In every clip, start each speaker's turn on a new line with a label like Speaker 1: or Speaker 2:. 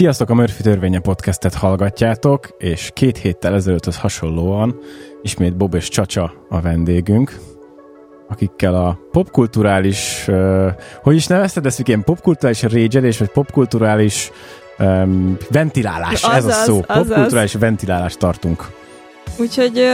Speaker 1: Sziasztok, a Murphy Törvénye podcastet hallgatjátok, és két héttel ezelőtt hasonlóan ismét Bob és Csacsa a vendégünk, akikkel a popkulturális, uh, hogy is nevezted ezt, ilyen popkulturális régyelés, vagy popkulturális um, ventilálás, azaz, ez a szó. Popkulturális ventilálást tartunk.
Speaker 2: Úgyhogy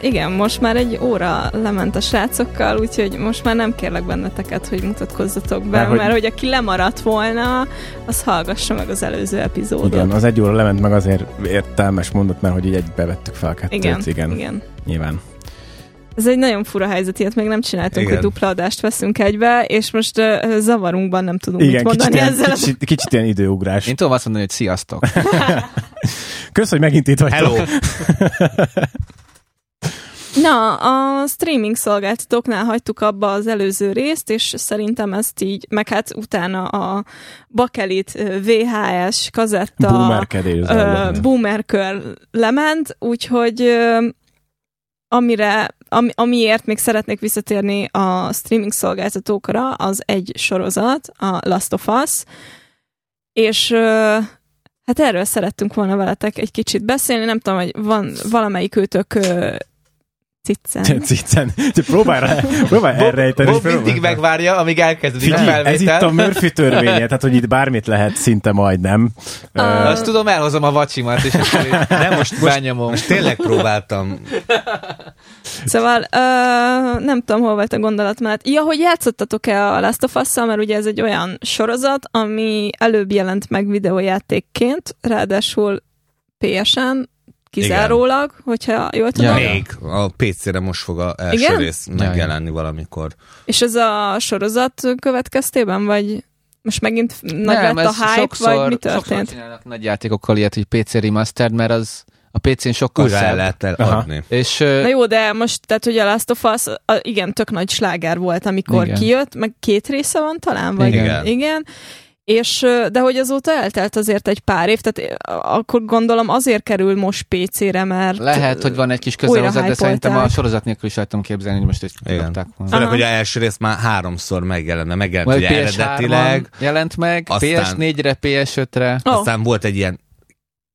Speaker 2: igen, most már egy óra lement a srácokkal, úgyhogy most már nem kérlek benneteket, hogy mutatkozzatok be, mert, hogy... mert hogy aki lemaradt volna, az hallgassa meg az előző epizódot.
Speaker 1: Igen, az egy óra lement meg azért értelmes mondat, mert hogy így egybe vettük fel kettőt.
Speaker 2: Igen, igen. igen.
Speaker 1: Nyilván.
Speaker 2: Ez egy nagyon fura helyzet, ilyet még nem csináltunk, Igen. hogy dupla adást veszünk egybe, és most uh, zavarunkban nem tudunk Igen, mit mondani
Speaker 1: kicsit
Speaker 2: ezzel. Ilyen,
Speaker 1: kicsit, kicsit ilyen időugrás.
Speaker 3: Én tudom azt mondani, hogy sziasztok.
Speaker 1: Kösz, hogy megint itt vagytok. Hello.
Speaker 2: Na, a streaming szolgáltatóknál hagytuk abba az előző részt, és szerintem ezt így, meg hát utána a bakelit VHS kazetta boomerkör lement, úgyhogy amire, ami, amiért még szeretnék visszatérni a streaming szolgáltatókra, az egy sorozat, a Last of Us, és hát erről szerettünk volna veletek egy kicsit beszélni, nem tudom, hogy van valamelyik őtök Ciccen.
Speaker 1: Ciccen. Próbálj, próbálj Bob, elrejteni.
Speaker 3: Bob mindig megvárja, amíg elkezdődik
Speaker 1: a felvétel. Ez itt a Murphy törvénye, tehát hogy itt bármit lehet szinte majdnem.
Speaker 3: Uh, Azt tudom, elhozom a vacsimat, és
Speaker 4: nem most, most, most tényleg próbáltam.
Speaker 2: Szóval uh, nem tudom, hol volt a gondolat, mert ja, hogy játszottatok-e a Last of us mert ugye ez egy olyan sorozat, ami előbb jelent meg videójátékként, ráadásul PS-en, Kizárólag, Igen. hogyha jól tudom.
Speaker 4: Ja, Még. A PC-re most fog a első Igen? rész megjelenni ja, valamikor.
Speaker 2: És ez a sorozat következtében, vagy most megint nagy Nem, lett a hype, sokszor, vagy mi történt? Sokszor
Speaker 3: csinálnak nagy játékokkal ilyet, hogy PC remastered, mert az a PC-n sokkal
Speaker 4: Újra szebb. lehet adni.
Speaker 2: És, Na jó, de most, tehát hogy a Last of Us, a, igen, tök nagy sláger volt, amikor igen. kijött, meg két része van talán, vagy
Speaker 4: igen.
Speaker 2: igen és, de hogy azóta eltelt azért egy pár év, tehát akkor gondolom azért kerül most PC-re, mert
Speaker 3: Lehet, hogy van egy kis közel hozzá, de szerintem a sorozat nélkül is tudom képzelni, hogy most egy
Speaker 4: kapták volna. Főleg, hogy a első rész már háromszor megjelenne, megjelent ugye eredetileg.
Speaker 3: jelent meg, aztán, PS4-re, PS5-re.
Speaker 4: Oh. Aztán volt egy ilyen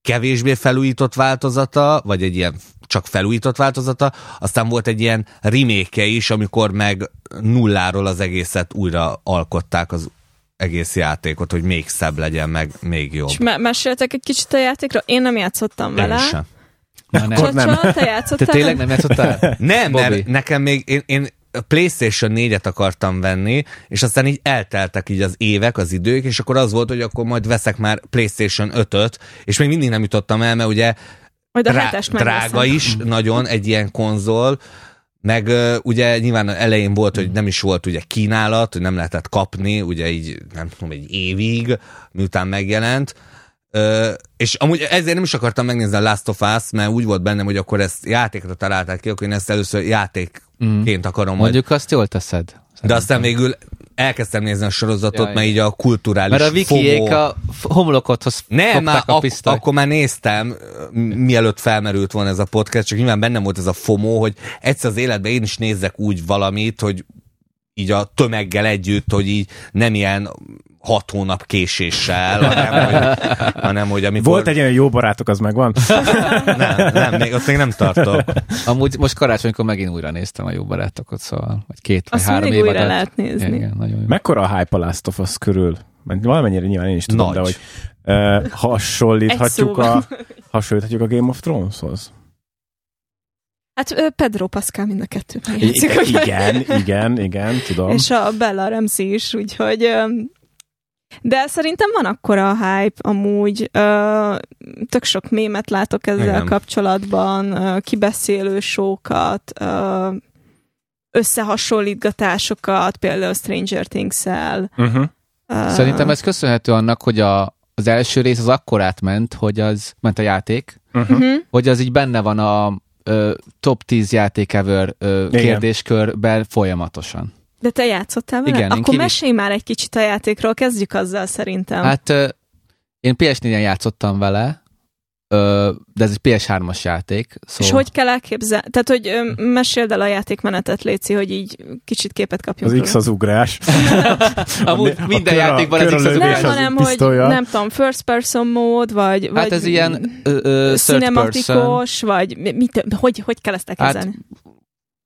Speaker 4: kevésbé felújított változata, vagy egy ilyen csak felújított változata, aztán volt egy ilyen remake is, amikor meg nulláról az egészet újra alkották az egész játékot, hogy még szebb legyen, meg még jobb. És
Speaker 2: me- meséltek egy kicsit a játékról? Én nem játszottam vele. Én
Speaker 4: sem.
Speaker 2: Na, nem. Csacsa, te játszottál?
Speaker 3: Te tényleg nem játszottál?
Speaker 4: nem, Bobby. mert nekem még, én, én PlayStation 4-et akartam venni, és aztán így elteltek így az évek, az idők, és akkor az volt, hogy akkor majd veszek már PlayStation 5-öt, és még mindig nem jutottam el, mert ugye
Speaker 2: majd a
Speaker 4: drá- drága is nagyon egy ilyen konzol, meg ugye nyilván elején volt, hogy nem is volt ugye kínálat, hogy nem lehetett kapni, ugye így nem tudom, egy évig, miután megjelent. Uh, és amúgy ezért nem is akartam megnézni a Last of Us, mert úgy volt bennem, hogy akkor ezt játékra találták ki, akkor én ezt először játékként mm. akarom.
Speaker 3: Mondjuk majd. azt jól teszed.
Speaker 4: De aztán végül elkezdtem nézni a sorozatot, Jaj. mert így a kulturális
Speaker 3: Mert a wikiék a homlokothoz
Speaker 4: Nem, már a ak- akkor már néztem, mielőtt felmerült volna ez a podcast, csak nyilván bennem volt ez a FOMO, hogy egyszer az életben én is nézzek úgy valamit, hogy így a tömeggel együtt, hogy így nem ilyen hat hónap késéssel, hanem hogy, hanem, hogy amikor...
Speaker 1: Volt egy olyan jó barátok, az megvan?
Speaker 4: nem, nem, még, ott még nem tartok.
Speaker 3: Amúgy most karácsonykor megint újra néztem a jó barátokat, szóval, vagy két vagy Azt három
Speaker 2: év újra lehet nézni.
Speaker 3: Igen, nagyon jó.
Speaker 1: Mekkora a hype a Last of Us körül? Valamennyire nyilván én is tudom, Nagy. de hogy uh, hasonlíthatjuk, a, hasonlíthatjuk a Game of Throneshoz.
Speaker 2: Hát Pedro Pascal mind a kettő.
Speaker 1: igen, igen, igen, tudom.
Speaker 2: És a Bella Ramsey is, úgyhogy de szerintem van akkora hype amúgy, ö, tök sok mémet látok ezzel Igen. kapcsolatban, ö, kibeszélő sókat, ö, összehasonlítgatásokat, például Stranger Things-el. Uh-huh.
Speaker 3: Uh, Szerintem ez köszönhető annak, hogy a, az első rész az akkor átment, hogy az ment a játék, uh-huh. hogy az így benne van a ö, top 10 játék ever ö, kérdéskörben folyamatosan.
Speaker 2: De te játszottál vele? Igen, Akkor kívül... mesélj már egy kicsit a játékról, kezdjük azzal szerintem.
Speaker 3: Hát én PS4-en játszottam vele, de ez egy PS3-as játék.
Speaker 2: Szóval... És hogy kell elképzelni? Tehát, hogy meséld el a játékmenetet, Léci, hogy így kicsit képet kapjunk.
Speaker 1: Az X az ugrás.
Speaker 3: Amúgy a minden a játékban az X az ugrás.
Speaker 2: Nem, hanem, hogy nem tudom, first person mód, vagy,
Speaker 3: hát
Speaker 2: vagy
Speaker 3: ez ilyen uh,
Speaker 2: cinematikus, vagy mit, hogy, hogy kell ezt elképzelni? Hát,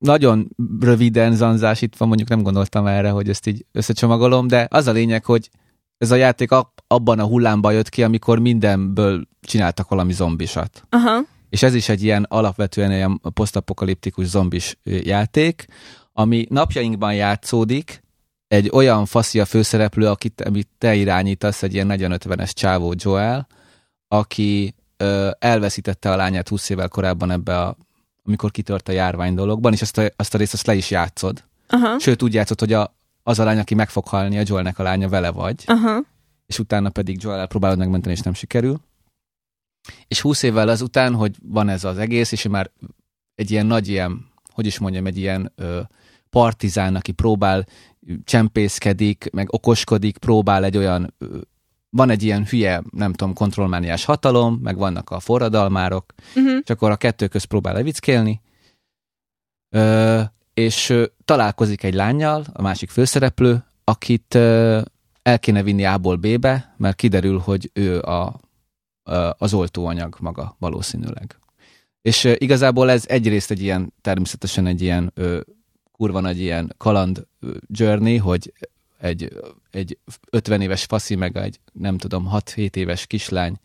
Speaker 3: nagyon röviden zanzás itt van, mondjuk nem gondoltam erre, hogy ezt így összecsomagolom, de az a lényeg, hogy ez a játék abban a hullámban jött ki, amikor mindenből csináltak valami zombisat.
Speaker 2: Aha.
Speaker 3: És ez is egy ilyen alapvetően ilyen posztapokaliptikus zombis játék, ami napjainkban játszódik, egy olyan faszi a főszereplő, akit, amit te irányítasz, egy ilyen 40-50-es csávó Joel, aki ö, elveszítette a lányát 20 évvel korábban ebbe a, amikor kitört a járvány dologban, és azt a, azt a részt azt le is játszod.
Speaker 2: Aha.
Speaker 3: Sőt, úgy játszod, hogy a, az a lány, aki meg fog halni, a Joelnek a lánya vele vagy,
Speaker 2: Aha.
Speaker 3: és utána pedig Joel próbálod megmenteni, és nem sikerül. És húsz évvel azután, hogy van ez az egész, és már egy ilyen nagy ilyen, hogy is mondjam, egy ilyen ö, partizán, aki próbál, csempészkedik, meg okoskodik, próbál egy olyan, ö, van egy ilyen hülye, nem tudom, kontrollmániás hatalom, meg vannak a forradalmárok, uh-huh. és akkor a kettő közt próbál levickélni, ö, és találkozik egy lányjal, a másik főszereplő, akit el kéne vinni A-ból B-be, mert kiderül, hogy ő a, a, az oltóanyag maga valószínűleg. És igazából ez egyrészt egy ilyen, természetesen egy ilyen ö, kurva nagy ilyen kaland journey, hogy egy, egy 50 éves faszi, meg egy nem tudom, 6-7 éves kislány,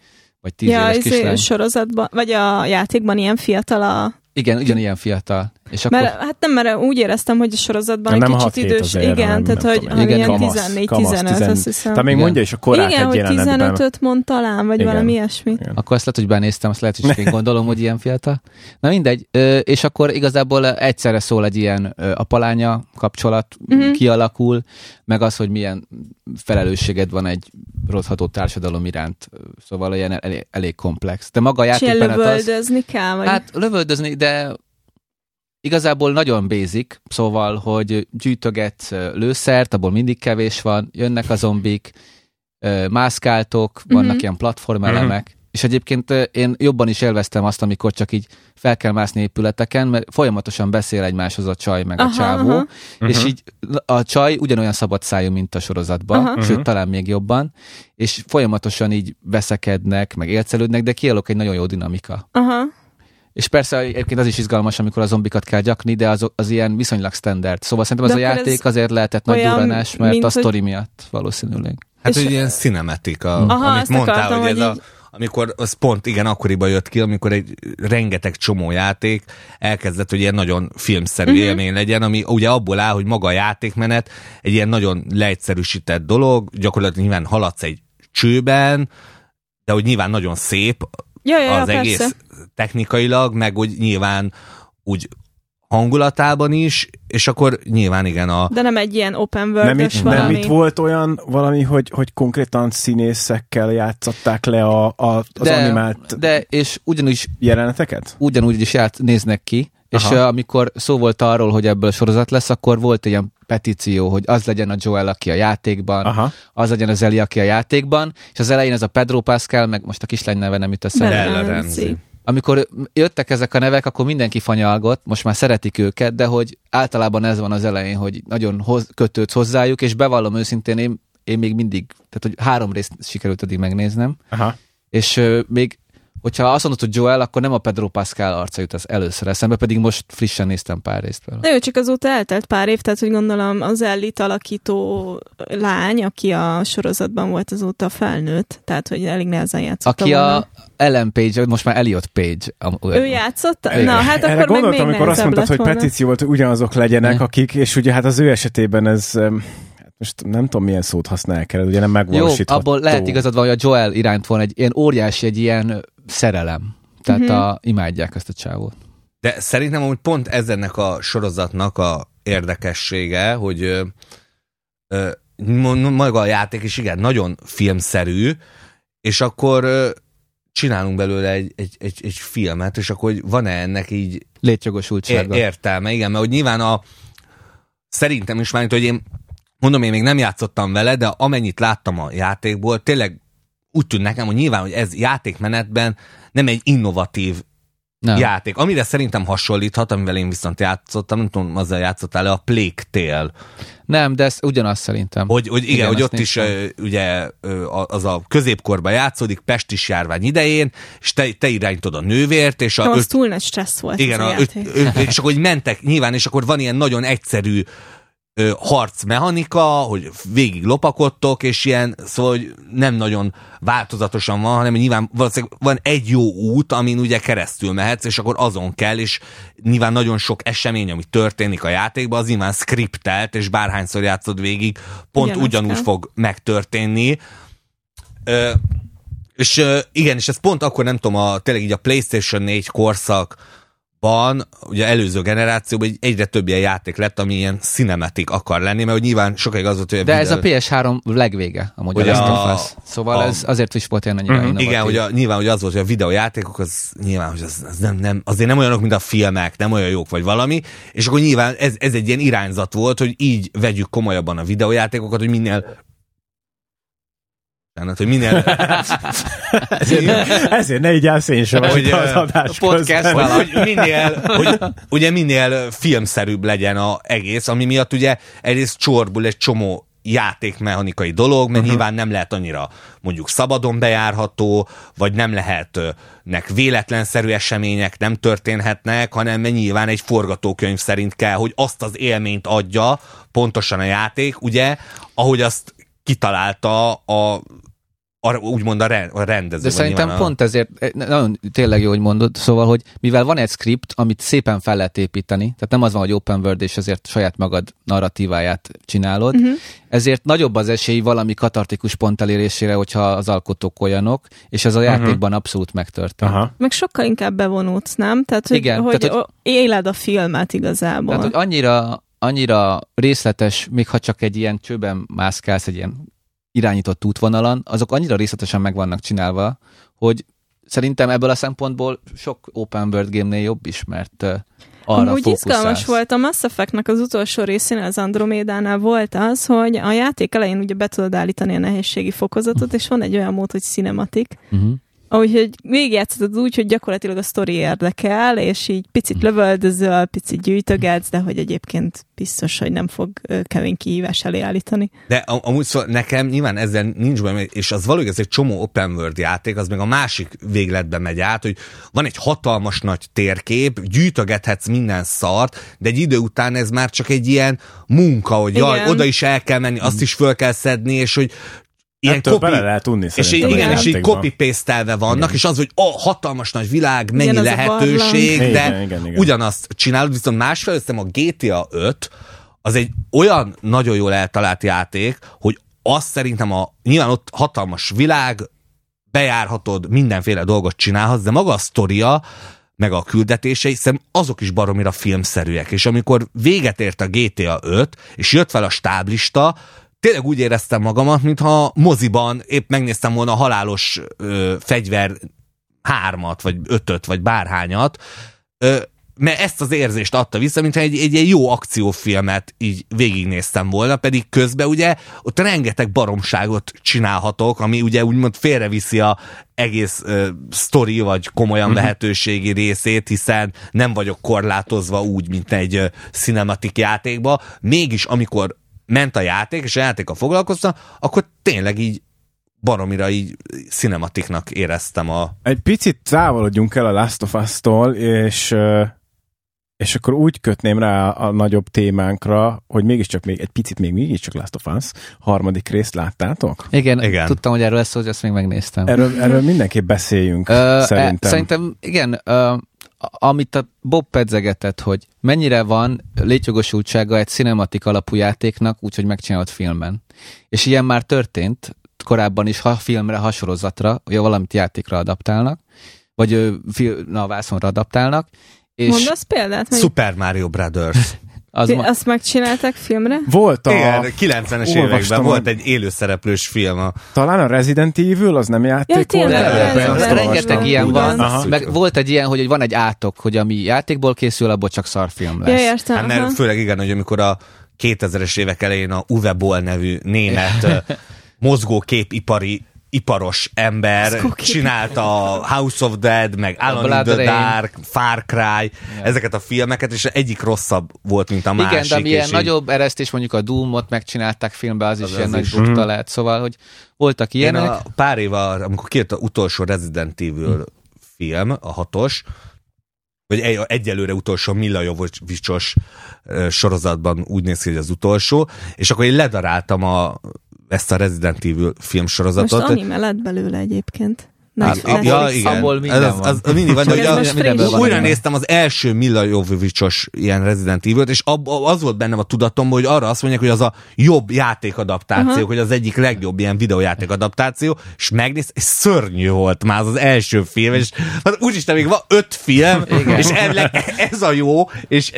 Speaker 3: vagy 10 ja, éves kislány.
Speaker 2: sorozatban, vagy a játékban ilyen fiatal a
Speaker 3: igen, ugyanilyen fiatal. És akkor...
Speaker 2: mert, hát nem, mert úgy éreztem, hogy a sorozatban nem egy kicsit idős. Azért, igen, nem, tehát hogy tudom, igen, 14-15, azt hiszem.
Speaker 1: Tehát még igen. mondja is a korát
Speaker 2: Igen, hogy 15-öt mond talán, vagy igen. valami ilyesmi. Igen.
Speaker 3: Akkor azt lehet, hogy benéztem, azt lehet, hogy én gondolom, hogy ilyen fiatal. Na mindegy, és akkor igazából egyszerre szól egy ilyen apalánya kapcsolat uh-huh. kialakul, meg az, hogy milyen felelősséged van egy rothadó társadalom iránt, szóval olyan elég, elég komplex. De maga a játékmenet
Speaker 2: az... lövöldözni kell? Vagy?
Speaker 3: Hát lövöldözni, de igazából nagyon basic, szóval, hogy gyűjtögetsz lőszert, abból mindig kevés van, jönnek a zombik, mászkáltok, vannak mm-hmm. ilyen platformelemek, mm-hmm. és egyébként én jobban is élveztem azt, amikor csak így fel kell mászni épületeken, mert folyamatosan beszél egymáshoz a csaj meg aha, a csávó, aha. és uh-huh. így a csaj ugyanolyan szabad szájú, mint a sorozatban, aha. sőt, talán még jobban, és folyamatosan így veszekednek, meg élcelődnek, de kialak egy nagyon jó dinamika.
Speaker 2: Aha.
Speaker 3: És persze egyébként az is izgalmas, amikor a zombikat kell gyakni, de az, az ilyen viszonylag standard. Szóval szerintem az de a játék azért lehetett nagy duranás, mert a sztori hogy... miatt valószínűleg.
Speaker 4: Hát, hogy ilyen cinematika, Aha, amit mondtál, akartam, hogy ez így... a amikor az pont igen akkoriban jött ki, amikor egy rengeteg csomó játék elkezdett, hogy ilyen nagyon filmszerű uh-huh. élmény legyen, ami ugye abból áll, hogy maga a játékmenet egy ilyen nagyon leegyszerűsített dolog, gyakorlatilag nyilván haladsz egy csőben, de hogy nyilván nagyon szép
Speaker 2: ja, ja,
Speaker 4: az
Speaker 2: ja,
Speaker 4: egész
Speaker 2: persze.
Speaker 4: technikailag, meg úgy nyilván úgy hangulatában is, és akkor nyilván igen a...
Speaker 2: De nem egy ilyen open world nem valami.
Speaker 1: Nem itt volt olyan valami, hogy, hogy konkrétan színészekkel játszották le a, a, az
Speaker 3: de,
Speaker 1: animált
Speaker 3: De, és ugyanúgy
Speaker 1: jeleneteket?
Speaker 3: Ugyanúgy is ját, néznek ki, Aha. és amikor szó volt arról, hogy ebből sorozat lesz, akkor volt egy ilyen petíció, hogy az legyen a Joel, aki a játékban, Aha. az legyen az Eli, aki a játékban, és az elején ez a Pedro Pascal, meg most a kislány neve nem jut eszembe amikor jöttek ezek a nevek, akkor mindenki fanyalgott, most már szeretik őket, de hogy általában ez van az elején, hogy nagyon hoz, kötődsz hozzájuk, és bevallom őszintén, én, én még mindig, tehát hogy három részt sikerült eddig megnéznem,
Speaker 1: Aha.
Speaker 3: és uh, még hogyha azt mondod, hogy Joel, akkor nem a Pedro Pascal arca jut az először eszembe, pedig most frissen néztem pár részt vele.
Speaker 2: De ő csak azóta eltelt pár év, tehát hogy gondolom az Ellit alakító lány, aki a sorozatban volt azóta felnőtt, tehát hogy elég nehezen játszott.
Speaker 3: Aki volna. a Ellen Page, most már Elliot Page.
Speaker 2: Ő játszott? Na, hát akkor Erre gondoltam, még amikor
Speaker 1: azt mondtad, hogy petíció volt, hogy ugyanazok legyenek, akik, és ugye hát az ő esetében ez most nem tudom, milyen szót használják el, ugye nem megvalósítható.
Speaker 3: Jó, abból lehet igazad van, hogy a Joel iránt van egy ilyen óriási, egy ilyen szerelem. Tehát uh-huh. a, imádják ezt a csávót.
Speaker 4: De szerintem hogy pont ez ennek a sorozatnak a érdekessége, hogy ö, ö, maga a játék is igen, nagyon filmszerű, és akkor ö, csinálunk belőle egy, egy, egy, egy filmet, és akkor hogy van-e ennek így
Speaker 3: létjogosultsága?
Speaker 4: Értelme, igen, mert hogy nyilván a szerintem is már, hogy én mondom, én még nem játszottam vele, de amennyit láttam a játékból, tényleg úgy tűnt nekem, hogy nyilván, hogy ez játékmenetben nem egy innovatív nem. játék. Amire szerintem hasonlíthat, amivel én viszont játszottam, nem tudom, azzal játszottál a Plague Tale.
Speaker 3: Nem, de ez ugyanaz szerintem.
Speaker 4: Hogy, hogy igen, igen hogy ott néztem. is ugye az a középkorban játszódik, Pestis járvány idején, és te, te irányítod a nővért, és a...
Speaker 2: No, az túl nagy stressz volt
Speaker 4: Igen,
Speaker 2: a,
Speaker 4: a öt, öt, és akkor hogy mentek nyilván, és akkor van ilyen nagyon egyszerű harcmechanika, hogy végig lopakodtok, és ilyen, szóval hogy nem nagyon változatosan van, hanem nyilván valószínűleg van egy jó út, amin ugye keresztül mehetsz, és akkor azon kell, és nyilván nagyon sok esemény, ami történik a játékban, az nyilván skriptelt, és bárhányszor játszod végig, pont Ugyan ugyanúgy kell. fog megtörténni. Ö, és igen, és ez pont akkor nem tudom, a, tényleg így a PlayStation 4 korszak, ban, ugye előző generációban egyre több ilyen játék lett, ami ilyen cinematic akar lenni, mert hogy nyilván sokáig az volt, hogy...
Speaker 3: De ez a PS3 legvége, amúgy a, a, Szóval a, ez azért is volt ilyen annyira uh-huh.
Speaker 4: Igen, hogy a, nyilván hogy az volt, hogy a videójátékok az nyilván, hogy az, az nem, nem, azért nem olyanok, mint a filmek, nem olyan jók vagy valami, és akkor nyilván ez, ez egy ilyen irányzat volt, hogy így vegyük komolyabban a videójátékokat, hogy minél tehát, hogy minél...
Speaker 1: ezért, ezért ne így állsz én sem hogy, az adás
Speaker 4: podcast hogy minél, hogy ugye minél filmszerűbb legyen a egész, ami miatt ugye egyrészt csorbul egy csomó játékmechanikai dolog, mert uh-huh. nyilván nem lehet annyira mondjuk szabadon bejárható, vagy nem lehetnek véletlenszerű események, nem történhetnek, hanem nyilván egy forgatókönyv szerint kell, hogy azt az élményt adja pontosan a játék, ugye, ahogy azt kitalálta a a, úgymond a, re, a rendező.
Speaker 3: De szerintem a... pont ezért, eh, nagyon tényleg jó, hogy mondod, szóval, hogy mivel van egy script, amit szépen fel lehet építeni, tehát nem az van, hogy open world, és ezért saját magad narratíváját csinálod, uh-huh. ezért nagyobb az esély valami katartikus pont elérésére, hogyha az alkotók olyanok, és ez a uh-huh. játékban abszolút megtörtént. Uh-huh.
Speaker 2: Meg sokkal inkább bevonulsz, nem? Tehát, hogy, Igen, hogy, tehát, hogy éled a filmet igazából.
Speaker 3: Tehát, hogy annyira annyira részletes, még ha csak egy ilyen csőben mászkálsz, egy ilyen irányított útvonalan, azok annyira részletesen meg vannak csinálva, hogy szerintem ebből a szempontból sok open world game-nél jobb is, mert arra Úgy
Speaker 2: izgalmas volt. A Mass Effect-nek az utolsó részén, az Andromédánál volt az, hogy a játék elején ugye be tudod állítani a nehézségi fokozatot, és van egy olyan mód, hogy cinematik, uh-huh ahogy végigjátszod úgy, hogy gyakorlatilag a sztori érdekel, és így picit lövöldözöl, picit gyűjtögetsz, de hogy egyébként biztos, hogy nem fog kemény kihívás elé állítani.
Speaker 4: De amúgy szóval nekem nyilván ezzel nincs baj, és az valójában ez egy csomó open world játék, az meg a másik végletbe megy át, hogy van egy hatalmas nagy térkép, gyűjtögethetsz minden szart, de egy idő után ez már csak egy ilyen munka, hogy jaj, oda is el kell menni, azt is föl kell szedni, és hogy
Speaker 1: ilyen copy, bele lehet unni
Speaker 4: és így, igen, és így copy paste vannak, igen. és az, hogy oh, hatalmas nagy világ, mennyi igen, lehetőség, de igen, igen, igen. ugyanazt csinálod, viszont másfelől a GTA 5 az egy olyan nagyon jól eltalált játék, hogy azt szerintem a, nyilván ott hatalmas világ, bejárhatod, mindenféle dolgot csinálhatsz, de maga a sztoria, meg a küldetései, szerintem azok is baromira filmszerűek. És amikor véget ért a GTA 5, és jött fel a stáblista, tényleg úgy éreztem magamat, mintha moziban épp megnéztem volna a halálos ö, fegyver hármat, vagy ötöt, vagy bárhányat, ö, mert ezt az érzést adta vissza, mintha egy, egy, egy jó akciófilmet így végignéztem volna, pedig közben ugye ott rengeteg baromságot csinálhatok, ami ugye úgymond félreviszi a egész uh, sztori vagy komolyan lehetőségi részét, hiszen nem vagyok korlátozva úgy, mint egy uh, cinematik játékba. Mégis amikor ment a játék, és a játék a foglalkozta, akkor tényleg így baromira így cinematiknak éreztem a...
Speaker 1: Egy picit távolodjunk el a Last of Us-tól, és, és akkor úgy kötném rá a nagyobb témánkra, hogy mégiscsak még egy picit még mégiscsak Last of Us. Harmadik részt láttátok?
Speaker 3: Igen, igen. tudtam, hogy erről lesz, hogy ezt még megnéztem.
Speaker 1: Erről, erről mindenképp beszéljünk, uh, szerintem. E,
Speaker 3: szerintem, igen, uh, amit a Bob pedzegetett, hogy mennyire van létjogosultsága egy cinematik alapú játéknak, úgyhogy megcsinált filmben. És ilyen már történt korábban is, ha filmre, ha sorozatra, vagy valamit játékra adaptálnak, vagy na, a vászonra adaptálnak.
Speaker 2: És Mondasz példát?
Speaker 4: Super Mario Brothers.
Speaker 2: Az ma... Azt megcsináltak filmre?
Speaker 1: Volt a...
Speaker 4: Igen, 90-es években volt egy élőszereplős film. A...
Speaker 1: Talán a Resident Evil, az nem játék ja, volt?
Speaker 3: Rengeteg ilyen van. Aha. Meg volt egy ilyen, hogy van egy átok, hogy ami játékból készül, abból csak szarfilm lesz.
Speaker 2: Ja, értem,
Speaker 4: hát, mert főleg igen, hogy amikor a 2000-es évek elején a Uwe Boll nevű német mozgóképipari iparos ember csinálta a House of Dead, meg Alan in the Dark, Far Cry, yeah. ezeket a filmeket, és egyik rosszabb volt, mint a
Speaker 3: Igen,
Speaker 4: másik.
Speaker 3: Igen, de ilyen nagyobb eresztés, mondjuk a Doom-ot megcsinálták filmbe, az, az is az ilyen is. nagy bukta mm. lehet, szóval, hogy voltak ilyenek. Én a
Speaker 4: pár éve, amikor kijött az utolsó Resident Evil mm. film, a hatos, vagy egy, egyelőre utolsó Mila Jovovicsos sorozatban úgy néz ki, hogy az utolsó, és akkor én ledaráltam a, ezt a Resident Evil filmsorozatot.
Speaker 2: Most anime lett belőle egyébként.
Speaker 4: Hát, ja, igen. Abból minden az, az, az mindig van, de az, újra néztem az első Mila Jovovicsos ilyen Resident Evil-t, és ab, az volt bennem a tudatomban, hogy arra azt mondják, hogy az a jobb játékadaptáció, uh-huh. hogy az egyik legjobb ilyen videójáték adaptáció, és megnéz, és szörnyű volt már az, az első film, és hát úgyis még van öt film, igen. és ez a jó, és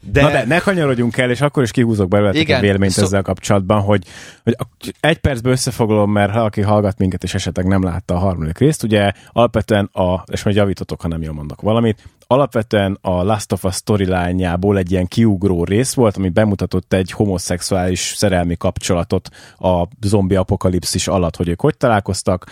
Speaker 1: de... Na de ne kanyarodjunk el, és akkor is kihúzok belőle egy véleményt szó... ezzel kapcsolatban, hogy, hogy egy percben összefoglalom, mert ha aki hallgat minket, és esetleg nem látta a harmadik részt, ugye alapvetően a, és majd javítotok, ha nem jól mondok valamit, alapvetően a Last of Us storyline egy ilyen kiugró rész volt, ami bemutatott egy homoszexuális szerelmi kapcsolatot a zombi apokalipszis alatt, hogy ők hogy találkoztak,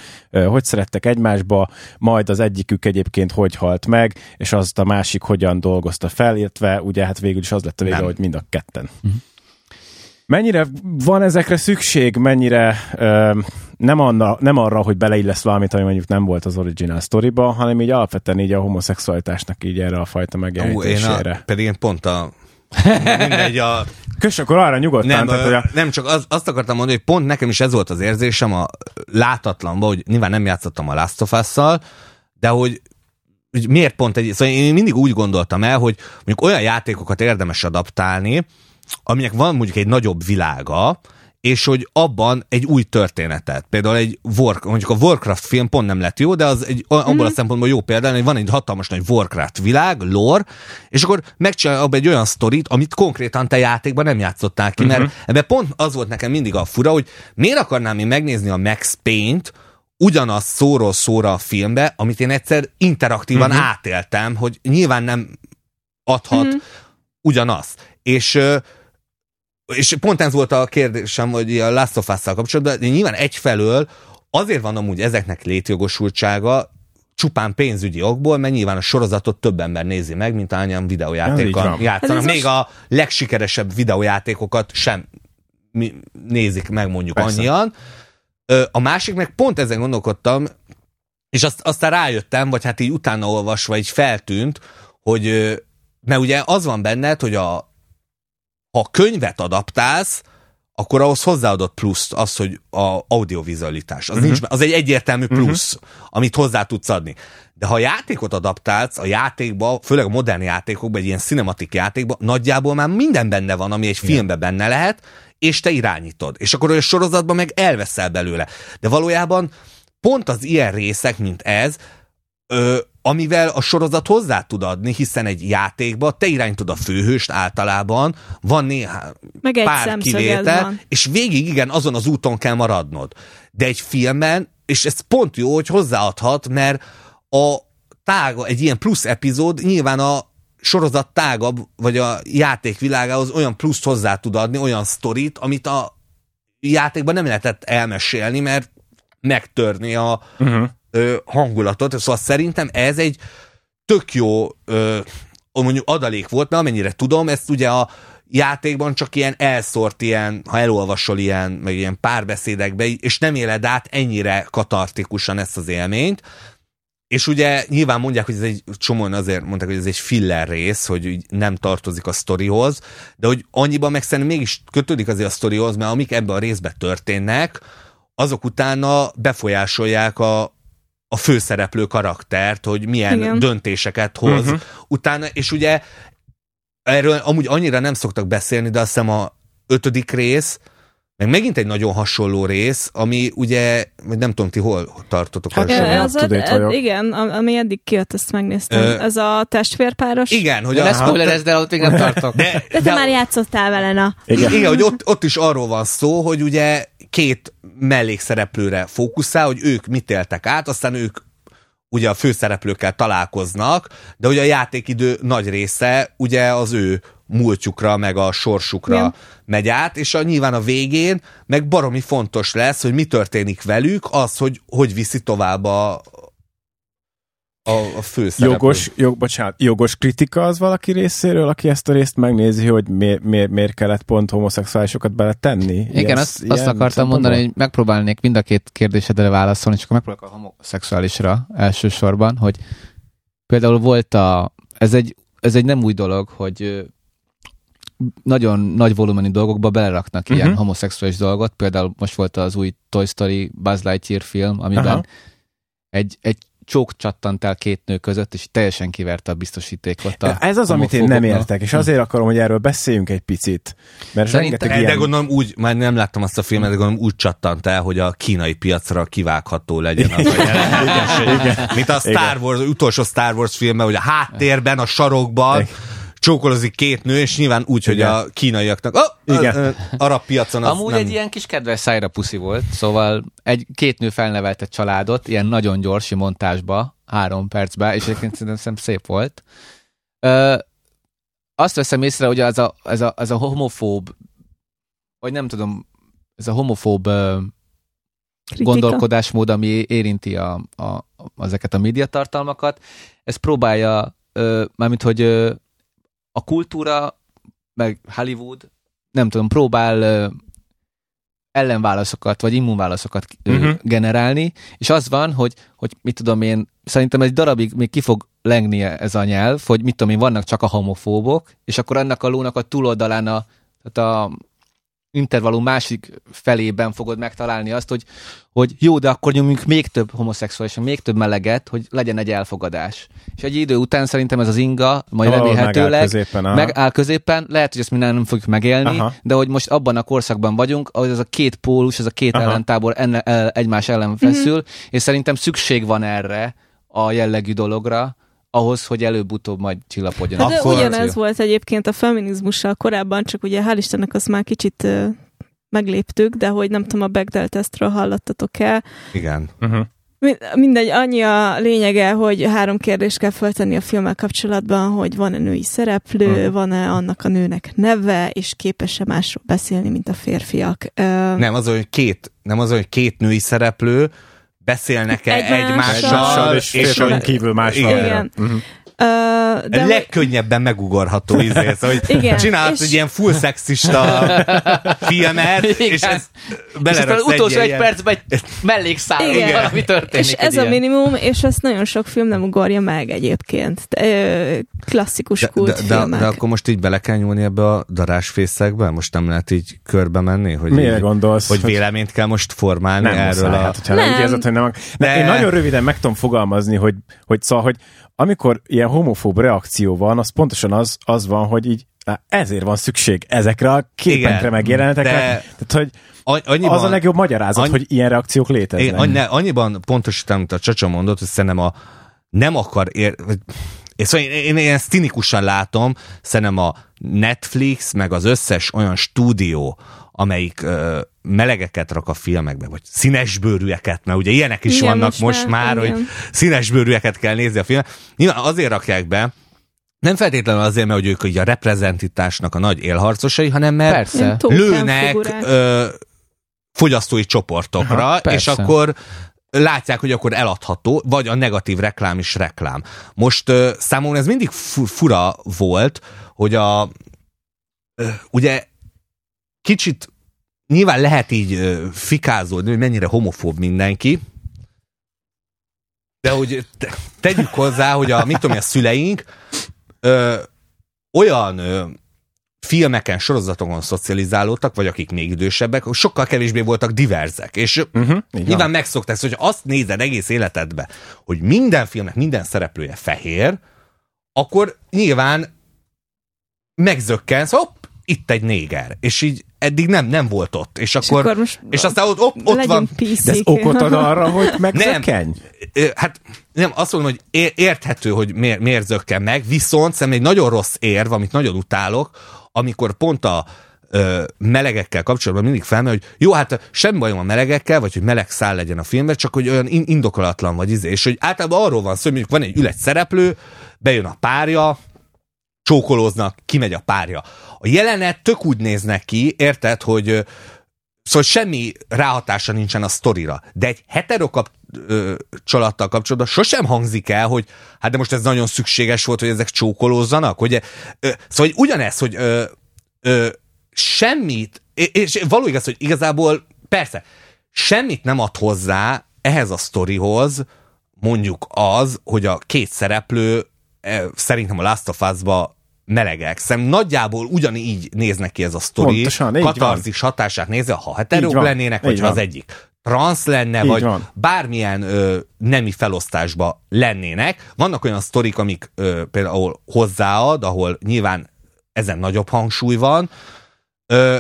Speaker 1: hogy szerettek egymásba, majd az egyikük egyébként hogy halt meg, és azt a másik hogyan dolgozta fel, illetve ugye hát végül is az lett a vége, Nem. hogy mind a ketten. Uh-huh. Mennyire van ezekre szükség, mennyire ö, nem, anna, nem arra, hogy beleillesz valamit, ami mondjuk nem volt az original storyba, hanem így alapvetően így a homoszexualitásnak így erre a fajta megjelenítésére.
Speaker 4: Én a, pedig én pont a mindegy a...
Speaker 1: Kösz, akkor arra nyugodtan.
Speaker 4: Nem, tehát, hogy a... nem csak az, azt akartam mondani, hogy pont nekem is ez volt az érzésem a látatlanban, hogy nyilván nem játszottam a Last of Us-szal, de hogy hogy miért pont egy... Szóval én mindig úgy gondoltam el, hogy mondjuk olyan játékokat érdemes adaptálni, aminek van mondjuk egy nagyobb világa, és hogy abban egy új történetet. Például egy War, mondjuk a Warcraft film pont nem lett jó, de az egy, abból mm-hmm. a szempontból jó példa, hogy van egy hatalmas nagy Warcraft világ, lore, és akkor megcsinálja abban egy olyan sztorit, amit konkrétan te játékban nem játszottál ki, mm-hmm. mert mhm. ebben pont az volt nekem mindig a fura, hogy miért akarnám én megnézni a Max Payne-t, ugyanaz szóról szóra a filmbe, amit én egyszer interaktívan mm-hmm. átéltem, hogy nyilván nem adhat mm-hmm. ugyanazt. És és pont ez volt a kérdésem, hogy a Last of Us-szal kapcsolatban, de nyilván egyfelől azért van amúgy ezeknek létjogosultsága, csupán pénzügyi okból, mert nyilván a sorozatot több ember nézi meg, mint annyian videójátékkal játszanak. Még most... a legsikeresebb videójátékokat sem nézik meg mondjuk Persze. annyian. A másik meg pont ezen gondolkodtam, és azt, aztán rájöttem, vagy hát így utána olvasva így feltűnt, hogy mert ugye az van benned, hogy a, ha könyvet adaptálsz, akkor ahhoz hozzáadott pluszt az, hogy a audiovizualitás. Az, uh-huh. nincs, az egy egyértelmű mhm. plusz, uh-huh. amit hozzá tudsz adni. De ha játékot adaptálsz, a játékba, főleg a modern játékokban, egy ilyen cinematik játékban, nagyjából már minden benne van, ami egy filmben benne lehet, és te irányítod. És akkor a sorozatban meg elveszel belőle. De valójában pont az ilyen részek, mint ez, ö, amivel a sorozat hozzá tud adni, hiszen egy játékba te irányítod a főhőst általában, van néhány
Speaker 2: Meg egy pár kivétel, van.
Speaker 4: és végig igen, azon az úton kell maradnod. De egy filmben, és ez pont jó, hogy hozzáadhat, mert a tága, egy ilyen plusz epizód nyilván a sorozat tágabb, vagy a játék világához olyan pluszt hozzá tud adni, olyan sztorit, amit a játékban nem lehetett elmesélni, mert megtörni a, uh-huh ö, hangulatot, szóval szerintem ez egy tök jó ö, mondjuk adalék volt, mert amennyire tudom, ezt ugye a játékban csak ilyen elszórt ilyen, ha elolvasol ilyen, meg ilyen párbeszédekbe, és nem éled át ennyire katartikusan ezt az élményt, és ugye nyilván mondják, hogy ez egy csomóan azért mondták, hogy ez egy filler rész, hogy nem tartozik a sztorihoz, de hogy annyiban meg szerintem mégis kötődik azért a sztorihoz, mert amik ebben a részben történnek, azok utána befolyásolják a, a főszereplő karaktert, hogy milyen Igen. döntéseket hoz. Uh-huh. Utána, és ugye erről amúgy annyira nem szoktak beszélni, de azt hiszem a ötödik rész, meg megint egy nagyon hasonló rész, ami ugye, nem tudom, ti hol tartotok.
Speaker 2: Hát, az a, ed, igen, ami eddig kijött, ezt megnéztem. Ö, ez a testvérpáros.
Speaker 4: Igen, hogy
Speaker 3: de a... spoilerezd, de ott még nem tartok.
Speaker 2: De, de, de te már játszottál vele, na.
Speaker 4: Igen, igen hogy ott, ott is arról van szó, hogy ugye két mellékszereplőre fókuszál, hogy ők mit éltek át, aztán ők ugye a főszereplőkkel találkoznak, de ugye a játékidő nagy része ugye az ő múltjukra, meg a sorsukra ja. megy át, és a, nyilván a végén meg baromi fontos lesz, hogy mi történik velük, az, hogy hogy viszi tovább a, a, a főszereplő.
Speaker 1: Jogos, jog, bocsánat, jogos kritika az valaki részéről, aki ezt a részt megnézi, hogy miért, miért, miért kellett pont homoszexuálisokat beletenni?
Speaker 3: Igen, ilyen, azt, azt akartam mondani, hogy megpróbálnék mind a két kérdésedre válaszolni, csak megpróbálok a homoszexuálisra elsősorban, hogy például volt a, ez egy, ez egy nem új dolog, hogy nagyon nagy volumenű dolgokba beleraknak uh-huh. ilyen homoszexuális dolgot. Például most volt az új Toy Story Buzz Lightyear film, amiben Aha. egy, egy csók csattant el két nő között, és teljesen kiverte a biztosítékot. A
Speaker 1: Ez az, amit én nem értek, és azért akarom, hogy erről beszéljünk egy picit. Mert
Speaker 4: Szerintem, de ilyen... gondolom úgy, már nem láttam azt a filmet, de gondolom úgy csattant el, hogy a kínai piacra kivágható legyen az a igen, Mint a Star Wars, az utolsó Star Wars filmben, hogy a háttérben, a sarokban, igen csókolozik két nő, és nyilván úgy, hogy a kínaiaknak oh, Igen. A, a, arab piacon
Speaker 3: az Amúgy nem... egy ilyen kis kedves szájra puszi volt, szóval egy két nő felnevelt egy családot, ilyen nagyon gyors montásba, három percbe, és egyébként szerintem szép volt. Ö, azt veszem észre, hogy ez a, ez a, ez a homofób, vagy nem tudom, ez a homofób Kritika. gondolkodásmód, ami érinti a, a, ezeket a médiatartalmakat, ez próbálja, ö, mármint, hogy ö, a kultúra, meg Hollywood, nem tudom, próbál ellenválaszokat, vagy immunválaszokat uh-huh. generálni, és az van, hogy, hogy mit tudom én, szerintem egy darabig még ki fog lengnie ez a nyelv, hogy mit tudom én, vannak csak a homofóbok, és akkor ennek a lónak a túloldalán a, tehát a, intervallum másik felében fogod megtalálni azt, hogy, hogy jó, de akkor nyomjunk még több homoszexuális, még több meleget, hogy legyen egy elfogadás. És egy idő után szerintem ez az inga, majd remélhetőleg megáll középen, megáll középen, lehet, hogy ezt minden nem fogjuk megélni, aha. de hogy most abban a korszakban vagyunk, ahogy ez a két pólus, ez a két aha. ellentábor enne, el, egymás ellen feszül, mm-hmm. és szerintem szükség van erre a jellegű dologra, ahhoz, hogy előbb-utóbb majd csillapodjon.
Speaker 2: Hát de Akkor ugyanez volt egyébként a feminizmussal korábban, csak ugye hál' Istennek azt már kicsit uh, megléptük, de hogy nem tudom, a Bechdel tesztről hallottatok el.
Speaker 4: Igen. Uh-huh.
Speaker 2: Mindegy, annyi a lényege, hogy három kérdést kell feltenni a filmmel kapcsolatban, hogy van-e női szereplő, uh-huh. van-e annak a nőnek neve, és képes-e másról beszélni, mint a férfiak. Uh,
Speaker 4: nem az, hogy két, nem az, hogy két női szereplő, beszélnek-e egymással, egymással
Speaker 1: és, és, és kívül más
Speaker 2: igen. igen. Uh-huh.
Speaker 4: Uh, de legkönnyebben megugorható izé, hogy igen, csinálsz és... egy ilyen full szexista filmet, igen. és ez
Speaker 3: beleraksz és utolsó egy, egy percben egy mellékszál, igen. valami történik.
Speaker 2: És ez ilyen. a minimum, és ezt nagyon sok film nem ugorja meg egyébként. De, klasszikus kult de,
Speaker 4: de, de, de, akkor most így bele kell nyúlni ebbe a darásfészekbe? Most nem lehet így körbe menni? Hogy
Speaker 1: Mire így, gondolsz?
Speaker 4: Hogy véleményt kell most formálni
Speaker 1: nem
Speaker 4: erről muszáj,
Speaker 1: a... Hát, nem. Nem érzed, hogy nem... De... Én nagyon röviden meg tudom fogalmazni, hogy, hogy szóval, hogy amikor ilyen homofób reakció van, az pontosan az, az van, hogy így ezért van szükség ezekre a képekre megjelenetekre. Tehát, hogy annyiban, az a legjobb magyarázat, annyi, hogy ilyen reakciók léteznek.
Speaker 4: Annyi, annyiban pontosítom, amit a Csacsa mondott, hogy szerintem a nem akar ér, és szóval én, én, én ezt cinikusan látom, szerintem a Netflix, meg az összes olyan stúdió, amelyik ö, melegeket rak a filmekbe, vagy színesbőrűeket, mert ugye ilyenek is igen, vannak most, most már, igen. hogy színesbőrűeket kell nézni a filmet. Nyilván azért rakják be, nem feltétlenül azért, mert hogy ők ugye a reprezentitásnak a nagy élharcosai, hanem mert Persze. lőnek ö, fogyasztói csoportokra, Aha, és akkor látják, hogy akkor eladható, vagy a negatív reklám is reklám. Most ö, számomra ez mindig fura volt, hogy a ö, ugye kicsit nyilván lehet így fikázódni, hogy mennyire homofób mindenki, de hogy te, tegyük hozzá, hogy a, mit tudom, a szüleink ö, olyan ö, filmeken, sorozatokon szocializálódtak, vagy akik még idősebbek, sokkal kevésbé voltak diverzek. És uh-huh, nyilván megszokták, hogy azt nézed egész életedbe, hogy minden filmnek minden szereplője fehér, akkor nyilván megzökkensz, hopp, itt egy néger. És így eddig nem, nem volt ott. És akkor, és, akkor most és aztán ott, ott, ott van.
Speaker 1: De ez okot ad arra, hogy megzökkenj?
Speaker 4: Nem, hát nem, azt mondom, hogy érthető, hogy miért, miért zökken meg, viszont szerintem egy nagyon rossz érv, amit nagyon utálok, amikor pont a ö, melegekkel kapcsolatban mindig felmerül, hogy jó, hát semmi bajom a melegekkel, vagy hogy meleg szál legyen a filmben, csak hogy olyan indokolatlan vagy izé, és hogy általában arról van szó, hogy mondjuk van egy ület szereplő, bejön a párja, csókolóznak, kimegy a párja. A jelenet tök úgy néznek ki, érted, hogy Szóval semmi ráhatása nincsen a sztorira. De egy heterokap csalattal kapcsolatban sosem hangzik el, hogy hát de most ez nagyon szükséges volt, hogy ezek csókolózzanak. Hogy, ö, szóval hogy ugyanez, hogy ö, ö, semmit, és való igaz, hogy igazából persze, semmit nem ad hozzá ehhez a sztorihoz, mondjuk az, hogy a két szereplő szerintem a Last of Us-ba melegek. Szerintem nagyjából ugyanígy néznek ki ez a sztori. Pontosan, Katarzis van. hatását nézve, ha heterók lennének, vagy ha az egyik transz lenne, így vagy van. bármilyen ö, nemi felosztásba lennének. Vannak olyan sztorik, amik ö, például hozzáad, ahol nyilván ezen nagyobb hangsúly van, ö,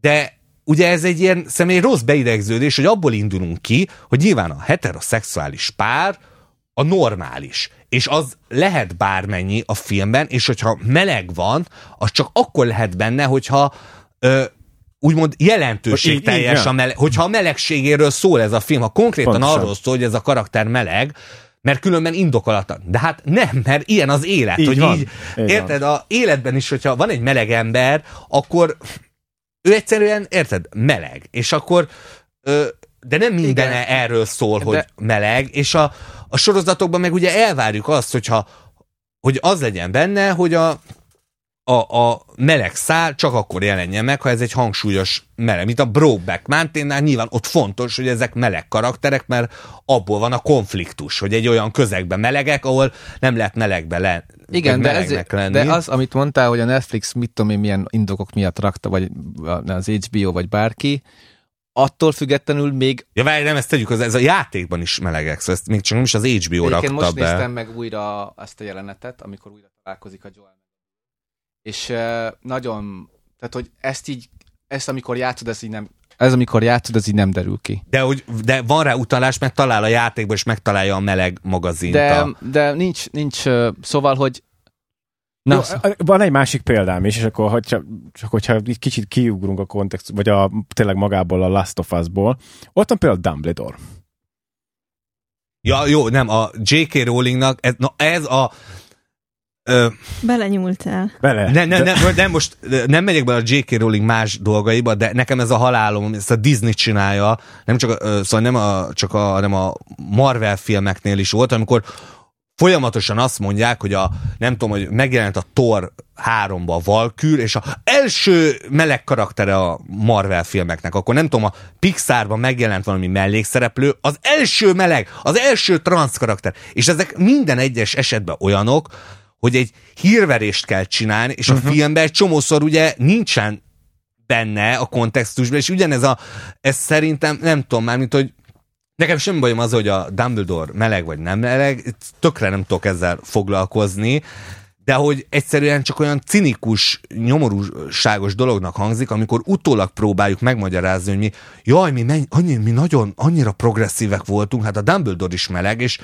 Speaker 4: de ugye ez egy ilyen személy rossz beidegződés, hogy abból indulunk ki, hogy nyilván a heteroszexuális pár a normális. És az lehet bármennyi a filmben, és hogyha meleg van, az csak akkor lehet benne, hogyha ö, úgymond jelentőség teljes, a meleg, hogyha a melegségéről szól ez a film, ha konkrétan Pontosan. arról szól, hogy ez a karakter meleg, mert különben indokolatlan. De hát nem, mert ilyen az élet. Így hogy van. így, így érted, van. a életben is, hogyha van egy meleg ember, akkor ő egyszerűen, érted, meleg. És akkor, ö, de nem minden Igen. erről szól, de... hogy meleg, és a, a sorozatokban meg ugye elvárjuk azt, hogyha hogy az legyen benne, hogy a a, a meleg szál csak akkor jelenjen meg, ha ez egy hangsúlyos meleg, mint a Brokeback Mountain-nál nyilván ott fontos, hogy ezek meleg karakterek, mert abból van a konfliktus, hogy egy olyan közegben melegek, ahol nem lehet melegbe le,
Speaker 3: igen, de, ez, lenni. de az, amit mondtál, hogy a Netflix mit tudom én milyen indokok miatt rakta, vagy az HBO, vagy bárki, attól függetlenül még...
Speaker 4: Ja, várj, nem, ezt tegyük, ez a játékban is melegek, szóval ezt még csak nem is az HBO rakta
Speaker 3: most
Speaker 4: be.
Speaker 3: néztem meg újra ezt a jelenetet, amikor újra találkozik a Joel és nagyon, tehát hogy ezt így, ezt amikor játszod, ez így nem, ez amikor játszod, ez így nem derül ki.
Speaker 4: De, hogy, de van rá utalás, mert talál a játékban, és megtalálja a meleg magazint.
Speaker 3: De, a... de nincs, nincs, szóval, hogy
Speaker 1: Na, Jó, van egy másik példám is, és akkor hogyha, csak hogyha kicsit kiugrunk a kontext, vagy a, tényleg magából a Last of Us-ból, ott van például Dumbledore.
Speaker 4: Ja, jó, nem, a J.K. Rowlingnak, ez, na ez a
Speaker 2: Ö, Belenyúltál.
Speaker 1: Bele.
Speaker 4: Nem, nem, nem, nem, most nem megyek bele a J.K. Rowling más dolgaiba, de nekem ez a halálom, ezt a Disney csinálja, nem csak, szóval nem a, csak a, nem a Marvel filmeknél is volt, amikor folyamatosan azt mondják, hogy a, nem tudom, hogy megjelent a Thor 3-ba a Valkür, és a első meleg karaktere a Marvel filmeknek, akkor nem tudom, a Pixarban megjelent valami mellékszereplő, az első meleg, az első transz karakter, és ezek minden egyes esetben olyanok, hogy egy hírverést kell csinálni, és uh-huh. a mhm. filmben egy csomószor ugye nincsen benne a kontextusban, és ugyanez a, ez szerintem, nem tudom már, mint hogy nekem semmi bajom az, hogy a Dumbledore meleg vagy nem meleg, tökre nem tudok ezzel foglalkozni, de hogy egyszerűen csak olyan cinikus, nyomorúságos dolognak hangzik, amikor utólag próbáljuk megmagyarázni, hogy mi, jaj, mi, menny, annyi, mi nagyon, annyira progresszívek voltunk, hát a Dumbledore is meleg, és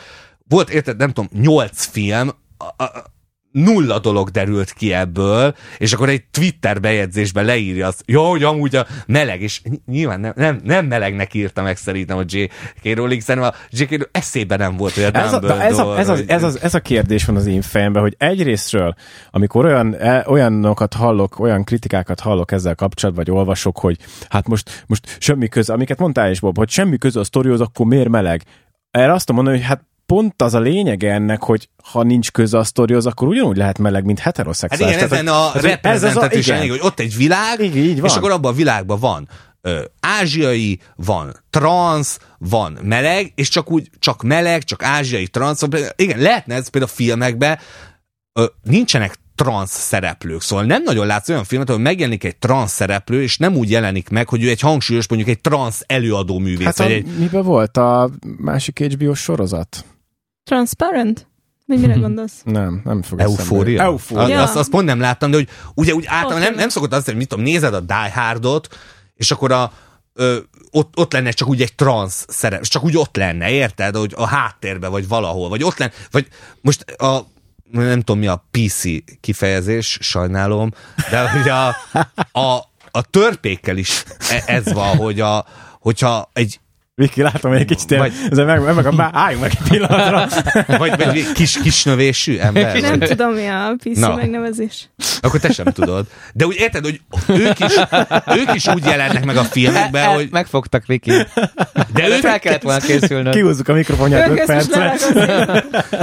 Speaker 4: volt, érted, nem tudom, nyolc film, a, a, nulla dolog derült ki ebből, és akkor egy Twitter bejegyzésben leírja azt, jó, hogy amúgy a meleg, és nyilván nem, nem, nem melegnek írta meg szerintem a J.K. Rowling, szerintem a J.K. Rowling eszébe nem volt, a ez a,
Speaker 1: ez, a, ez, a, ez, a, ez a kérdés van az én fejemben, hogy egyrésztről, amikor olyan, e, olyanokat hallok, olyan kritikákat hallok ezzel kapcsolatban, vagy olvasok, hogy hát most, most semmi köze, amiket mondtál is, Bob, hogy semmi köze a sztorihoz, akkor miért meleg? Erre azt mondom, hogy hát pont az a lényege ennek, hogy ha nincs köze a sztorihoz, akkor ugyanúgy lehet meleg, mint heteroszexuális.
Speaker 4: Hát igen, Tehát, ezen a reprezentatív hogy ott egy világ, így, így van. és akkor abban a világban van ö, ázsiai, van trans, van meleg, és csak úgy, csak meleg, csak ázsiai, trans, igen, lehetne ez például a filmekben, ö, nincsenek trans szereplők. Szóval nem nagyon látsz olyan filmet, ahol megjelenik egy trans szereplő, és nem úgy jelenik meg, hogy ő egy hangsúlyos, mondjuk egy trans előadó művész. Hát
Speaker 1: a,
Speaker 4: egy...
Speaker 1: miben volt a másik HBO sorozat?
Speaker 2: Transparent? Vagy mire gondolsz?
Speaker 1: Nem, nem fog
Speaker 4: Eufória? Eufória. Azt, azt pont nem láttam, de hogy ugye úgy általában nem, nem szokott azt, hogy mit tudom, nézed a Die Hardot, és akkor a, ö, ott, ott lenne csak úgy egy trans szerep, csak úgy ott lenne, érted? Hogy a háttérbe, vagy valahol, vagy ott lenne, vagy most a nem tudom mi a PC kifejezés, sajnálom, de hogy a, a a törpékkel is e- ez van, hogy a, hogyha egy
Speaker 1: Viki, látom, hogy egy kicsit vagy, ez meg, meg, meg, álljunk meg egy pillanatra.
Speaker 4: Vagy, vagy kis, kisnövésű ember.
Speaker 2: Nem vagy. tudom, mi a PC Na. megnevezés.
Speaker 4: Akkor te sem tudod. De úgy érted, hogy ők is, ők is úgy jelennek meg a filmekben, e, e, hogy...
Speaker 3: Megfogtak, Viki.
Speaker 4: De ők...
Speaker 3: Fel kellett volna készülnöd.
Speaker 1: Kihúzzuk a mikrofonját 5 percre.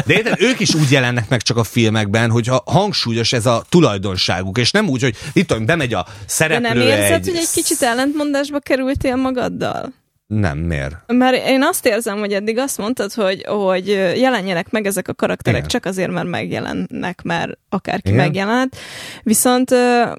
Speaker 4: De érted, ők is úgy jelennek meg csak a filmekben, hogyha hangsúlyos ez a tulajdonságuk, és nem úgy, hogy itt tudom, bemegy a szereplő De
Speaker 2: nem érzed, egy... hogy egy kicsit ellentmondásba kerültél magaddal?
Speaker 4: Nem, miért?
Speaker 2: Mert én azt érzem, hogy eddig azt mondtad, hogy, hogy jelenjenek meg ezek a karakterek Igen. csak azért, mert megjelennek, mert akárki Igen. megjelent. Viszont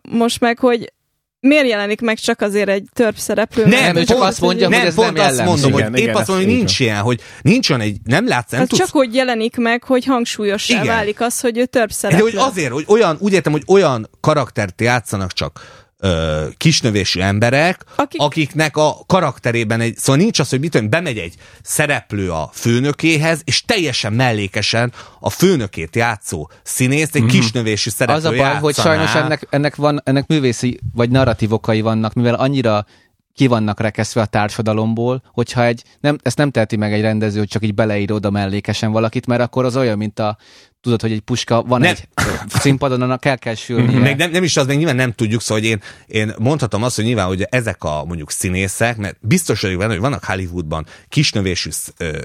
Speaker 2: most meg, hogy miért jelenik meg csak azért egy törp szereplő?
Speaker 3: Nem, ő csak azt mondja, nem, hogy ez
Speaker 4: pont
Speaker 3: nem
Speaker 4: azt mondom, igen, hogy igen, épp azt mondom, hogy nincs ilyen, hogy nincs olyan egy, nem látsz, nem hát tudsz.
Speaker 2: Csak hogy jelenik meg, hogy hangsúlyossá igen. válik az, hogy ő törp szereplő.
Speaker 4: De hogy azért, hogy olyan, úgy értem, hogy olyan karaktert játszanak csak ö, kisnövésű emberek, Akik... akiknek a karakterében egy, szóval nincs az, hogy mit tudom, bemegy egy szereplő a főnökéhez, és teljesen mellékesen a főnökét játszó színész egy mm. kisnövésű szereplő Az a baj, játszaná.
Speaker 3: hogy sajnos ennek, ennek, van, ennek művészi vagy narratív okai vannak, mivel annyira ki vannak rekeszve a társadalomból, hogyha egy, nem, ezt nem teheti meg egy rendező, hogy csak így beleír oda mellékesen valakit, mert akkor az olyan, mint a tudod, hogy egy puska van nem. egy színpadon, annak el kell sülni.
Speaker 4: Meg nem, nem is az, meg nyilván nem tudjuk, szóval hogy én, én mondhatom azt, hogy nyilván, hogy ezek a mondjuk színészek, mert biztos vagyok benne, hogy vannak Hollywoodban kisnövésű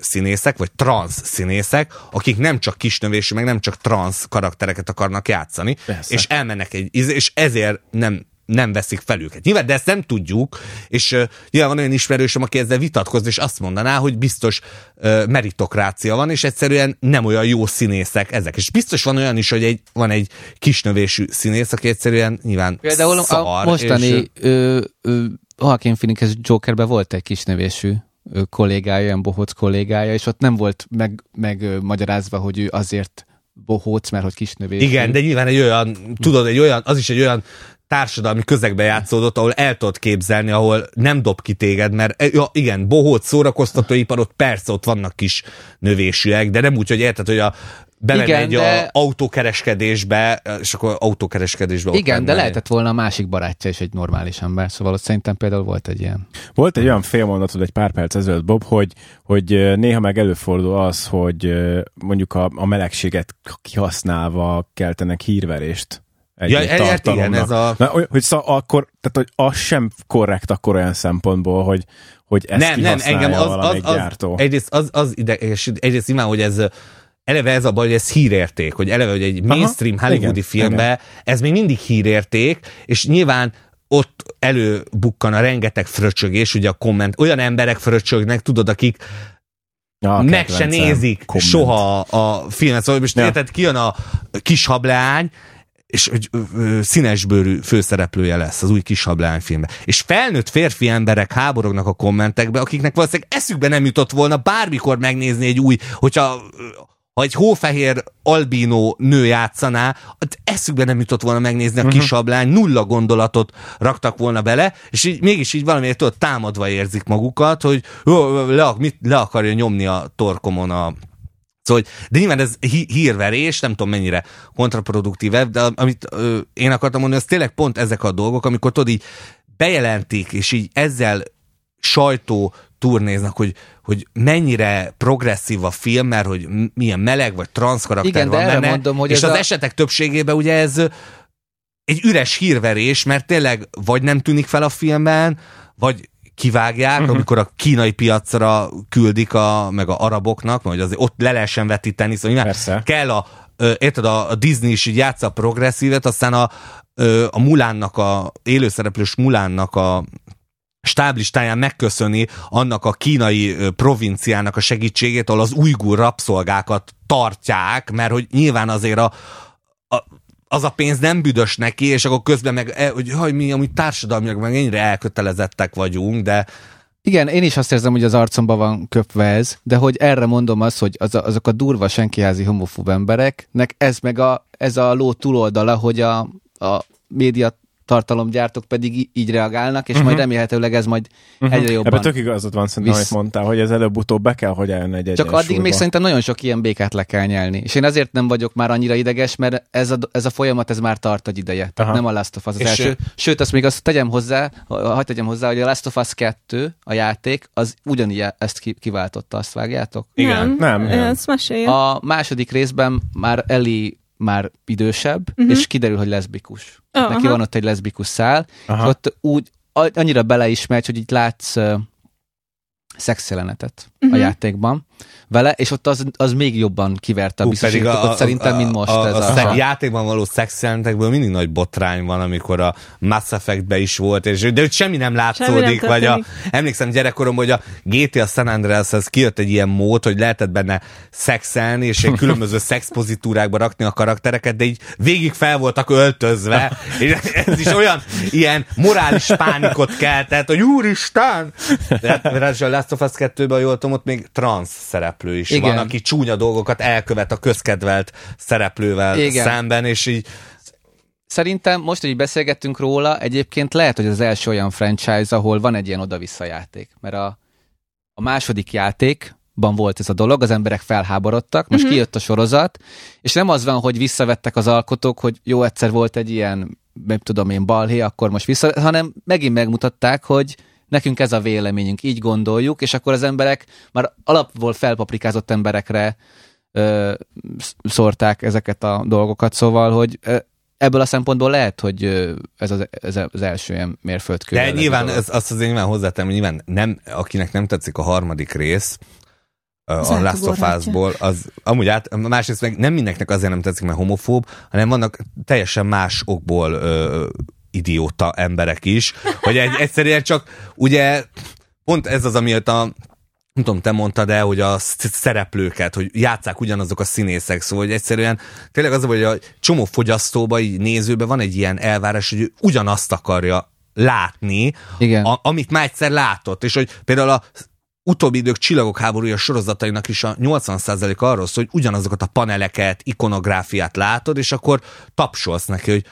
Speaker 4: színészek, vagy trans színészek, akik nem csak kisnövésű, meg nem csak trans karaktereket akarnak játszani, Persze. és elmennek egy, és ezért nem nem veszik fel őket. Nyilván, de ezt nem tudjuk, és uh, nyilván van olyan ismerősöm, aki ezzel vitatkozni, és azt mondaná, hogy biztos uh, meritokrácia van, és egyszerűen nem olyan jó színészek ezek. És biztos van olyan is, hogy egy, van egy kisnövésű színész, aki egyszerűen nyilván Például szar,
Speaker 3: a mostani és, ö, ö, Joaquin Phoenix Jokerben volt egy kisnövésű kollégája, olyan bohóc kollégája, és ott nem volt meg, magyarázva, hogy ő azért bohóc, mert hogy kisnövésű.
Speaker 4: Igen, de nyilván egy olyan, tudod, egy olyan, az is egy olyan társadalmi közegbe játszódott, ahol el tudod képzelni, ahol nem dob ki téged, mert e, ja, igen, bohóc szórakoztatóipar, ott persze ott vannak kis növésűek, de nem úgy, hogy érted, hogy a bemegy igen, egy de... a autókereskedésbe, és akkor autókereskedésbe
Speaker 3: Igen, de lehetett volna a másik barátja is egy normális ember, szóval ott szerintem például volt egy ilyen.
Speaker 1: Volt egy olyan félmondatod egy pár perc ezelőtt, Bob, hogy, hogy néha meg előfordul az, hogy mondjuk a, a melegséget kihasználva keltenek hírverést
Speaker 4: egy ja, egy igen, ez a...
Speaker 1: Na, hogy szó, akkor, tehát, hogy az sem korrekt akkor olyan szempontból, hogy, hogy ezt nem, nem, engem az, az, az, gyártó.
Speaker 4: Egyrészt az, az ideges, egyrészt imán, hogy ez eleve ez a baj, hogy ez hírérték, hogy eleve, hogy egy mainstream Aha, hollywoodi igen, filmbe igen. ez még mindig hírérték, és nyilván ott előbukkan a rengeteg fröcsögés, ugye a komment, olyan emberek fröcsögnek, tudod, akik Ja, meg se nézik komment. soha a filmet. Szóval most ja. érted, kijön a kis hableány, és hogy színesbőrű főszereplője lesz az új kis filmben. És felnőtt férfi emberek háborognak a kommentekbe, akiknek valószínűleg eszükbe nem jutott volna bármikor megnézni egy új, hogyha ha egy hófehér albínó nő játszaná, eszükbe nem jutott volna megnézni a uh-huh. kisablány, nulla gondolatot raktak volna bele, és így, mégis így valamiért tudod, támadva érzik magukat, hogy le, mit, le akarja nyomni a torkomon a Szóval, de nyilván ez hí- hírverés, nem tudom mennyire kontraproduktív, de amit ö, én akartam mondani, az tényleg pont ezek a dolgok, amikor tudod így bejelentik, és így ezzel sajtó turnéznak, hogy, hogy mennyire progresszív a film, mert hogy milyen meleg vagy transz karakter Igen, van benne, mondom, hogy és az a... esetek többségében ugye ez egy üres hírverés, mert tényleg vagy nem tűnik fel a filmben, vagy kivágják, uh-huh. amikor a kínai piacra küldik a, meg a araboknak, hogy azért ott le lehessen vetíteni, szóval Persze. kell a, érted, a, a Disney is így játsza a progresszívet, aztán a, a Mulánnak, a élőszereplős Mulánnak a stáblistáján megköszöni annak a kínai provinciának a segítségét, ahol az ujgur rabszolgákat tartják, mert hogy nyilván azért a, a az a pénz nem büdös neki, és akkor közben meg, e, hogy haj, mi amúgy társadalmiak meg ennyire elkötelezettek vagyunk, de
Speaker 3: igen, én is azt érzem, hogy az arcomba van köpve ez, de hogy erre mondom azt, hogy az a, azok a durva senkiházi homofób embereknek ez meg a, ez a ló túloldala, hogy a, a média tartalomgyártók pedig így reagálnak, és uh-huh. majd remélhetőleg ez majd uh-huh. egyre jobban...
Speaker 1: Ebben tök igazad van szerintem, visz... amit mondtál, hogy ez előbb-utóbb be kell, hogy eljön egy
Speaker 3: Csak addig még szerintem nagyon sok ilyen békát le kell nyelni. És én azért nem vagyok már annyira ideges, mert ez a, ez a folyamat, ez már tart egy ideje. Tehát Aha. nem a Last of Us az és első. Sőt, azt még azt tegyem hozzá, hagyd tegyem hozzá, hogy a Last of Us 2, a játék, az ugyanígy ezt kiváltotta, azt vágjátok?
Speaker 2: Igen. Nem, nem.
Speaker 3: Ezt A második részben már Eli már idősebb, uh-huh. és kiderül, hogy leszbikus. Oh, Neki aha. van ott egy leszbikus szál, aha. és ott úgy annyira beleismert, hogy itt látsz uh, szexjelenetet uh-huh. a mhm. játékban vele, és ott az, az még jobban kiverte a biztosítékot szerintem, mint most.
Speaker 4: A, ez a, a, a játékban való szexjelentekből mindig nagy botrány van, amikor a Mass Effect-be is volt, és, de semmi nem látszódik, semmi nem vagy a, emlékszem gyerekkorom, hogy a GTA San Andreas-hez kijött egy ilyen mód, hogy lehetett benne szexelni, és egy különböző szexpozitúrákba rakni a karaktereket, de így végig fel voltak öltözve, és ez is olyan ilyen morális pánikot keltett, hogy úristen! De, mert a Last of Us 2-ben, jól tudom, ott még trans szereplő is Igen. van, aki csúnya dolgokat elkövet a közkedvelt szereplővel Igen. szemben, és így
Speaker 3: Szerintem most, hogy beszélgettünk róla, egyébként lehet, hogy az első olyan franchise, ahol van egy ilyen oda-vissza játék. Mert a, a második játékban volt ez a dolog, az emberek felháborodtak, most uh-huh. kijött a sorozat, és nem az van, hogy visszavettek az alkotók, hogy jó, egyszer volt egy ilyen, nem tudom én, balhé, akkor most vissza, hanem megint megmutatták, hogy nekünk ez a véleményünk, így gondoljuk, és akkor az emberek már alapból felpaprikázott emberekre ö, szórták ezeket a dolgokat, szóval, hogy ö, ebből a szempontból lehet, hogy ez az, ez az első ilyen mérföldkő.
Speaker 4: De nyilván, ez, azt azért nyilván hozzátem, hogy nyilván nem, akinek nem tetszik a harmadik rész, az a Last of Us-ból, az amúgy át, másrészt meg nem mindenkinek azért nem tetszik, mert homofób, hanem vannak teljesen más okból ö, idióta emberek is, hogy egy, egyszerűen csak ugye pont ez az, amiért a nem tudom, te mondtad el, hogy a szereplőket, hogy játszák ugyanazok a színészek, szóval hogy egyszerűen tényleg az, hogy a csomó fogyasztóba, így nézőbe van egy ilyen elvárás, hogy ő ugyanazt akarja látni, Igen. A, amit már egyszer látott, és hogy például a utóbbi idők csillagok háborúja sorozatainak is a 80% arról szól, hogy ugyanazokat a paneleket, ikonográfiát látod, és akkor tapsolsz neki, hogy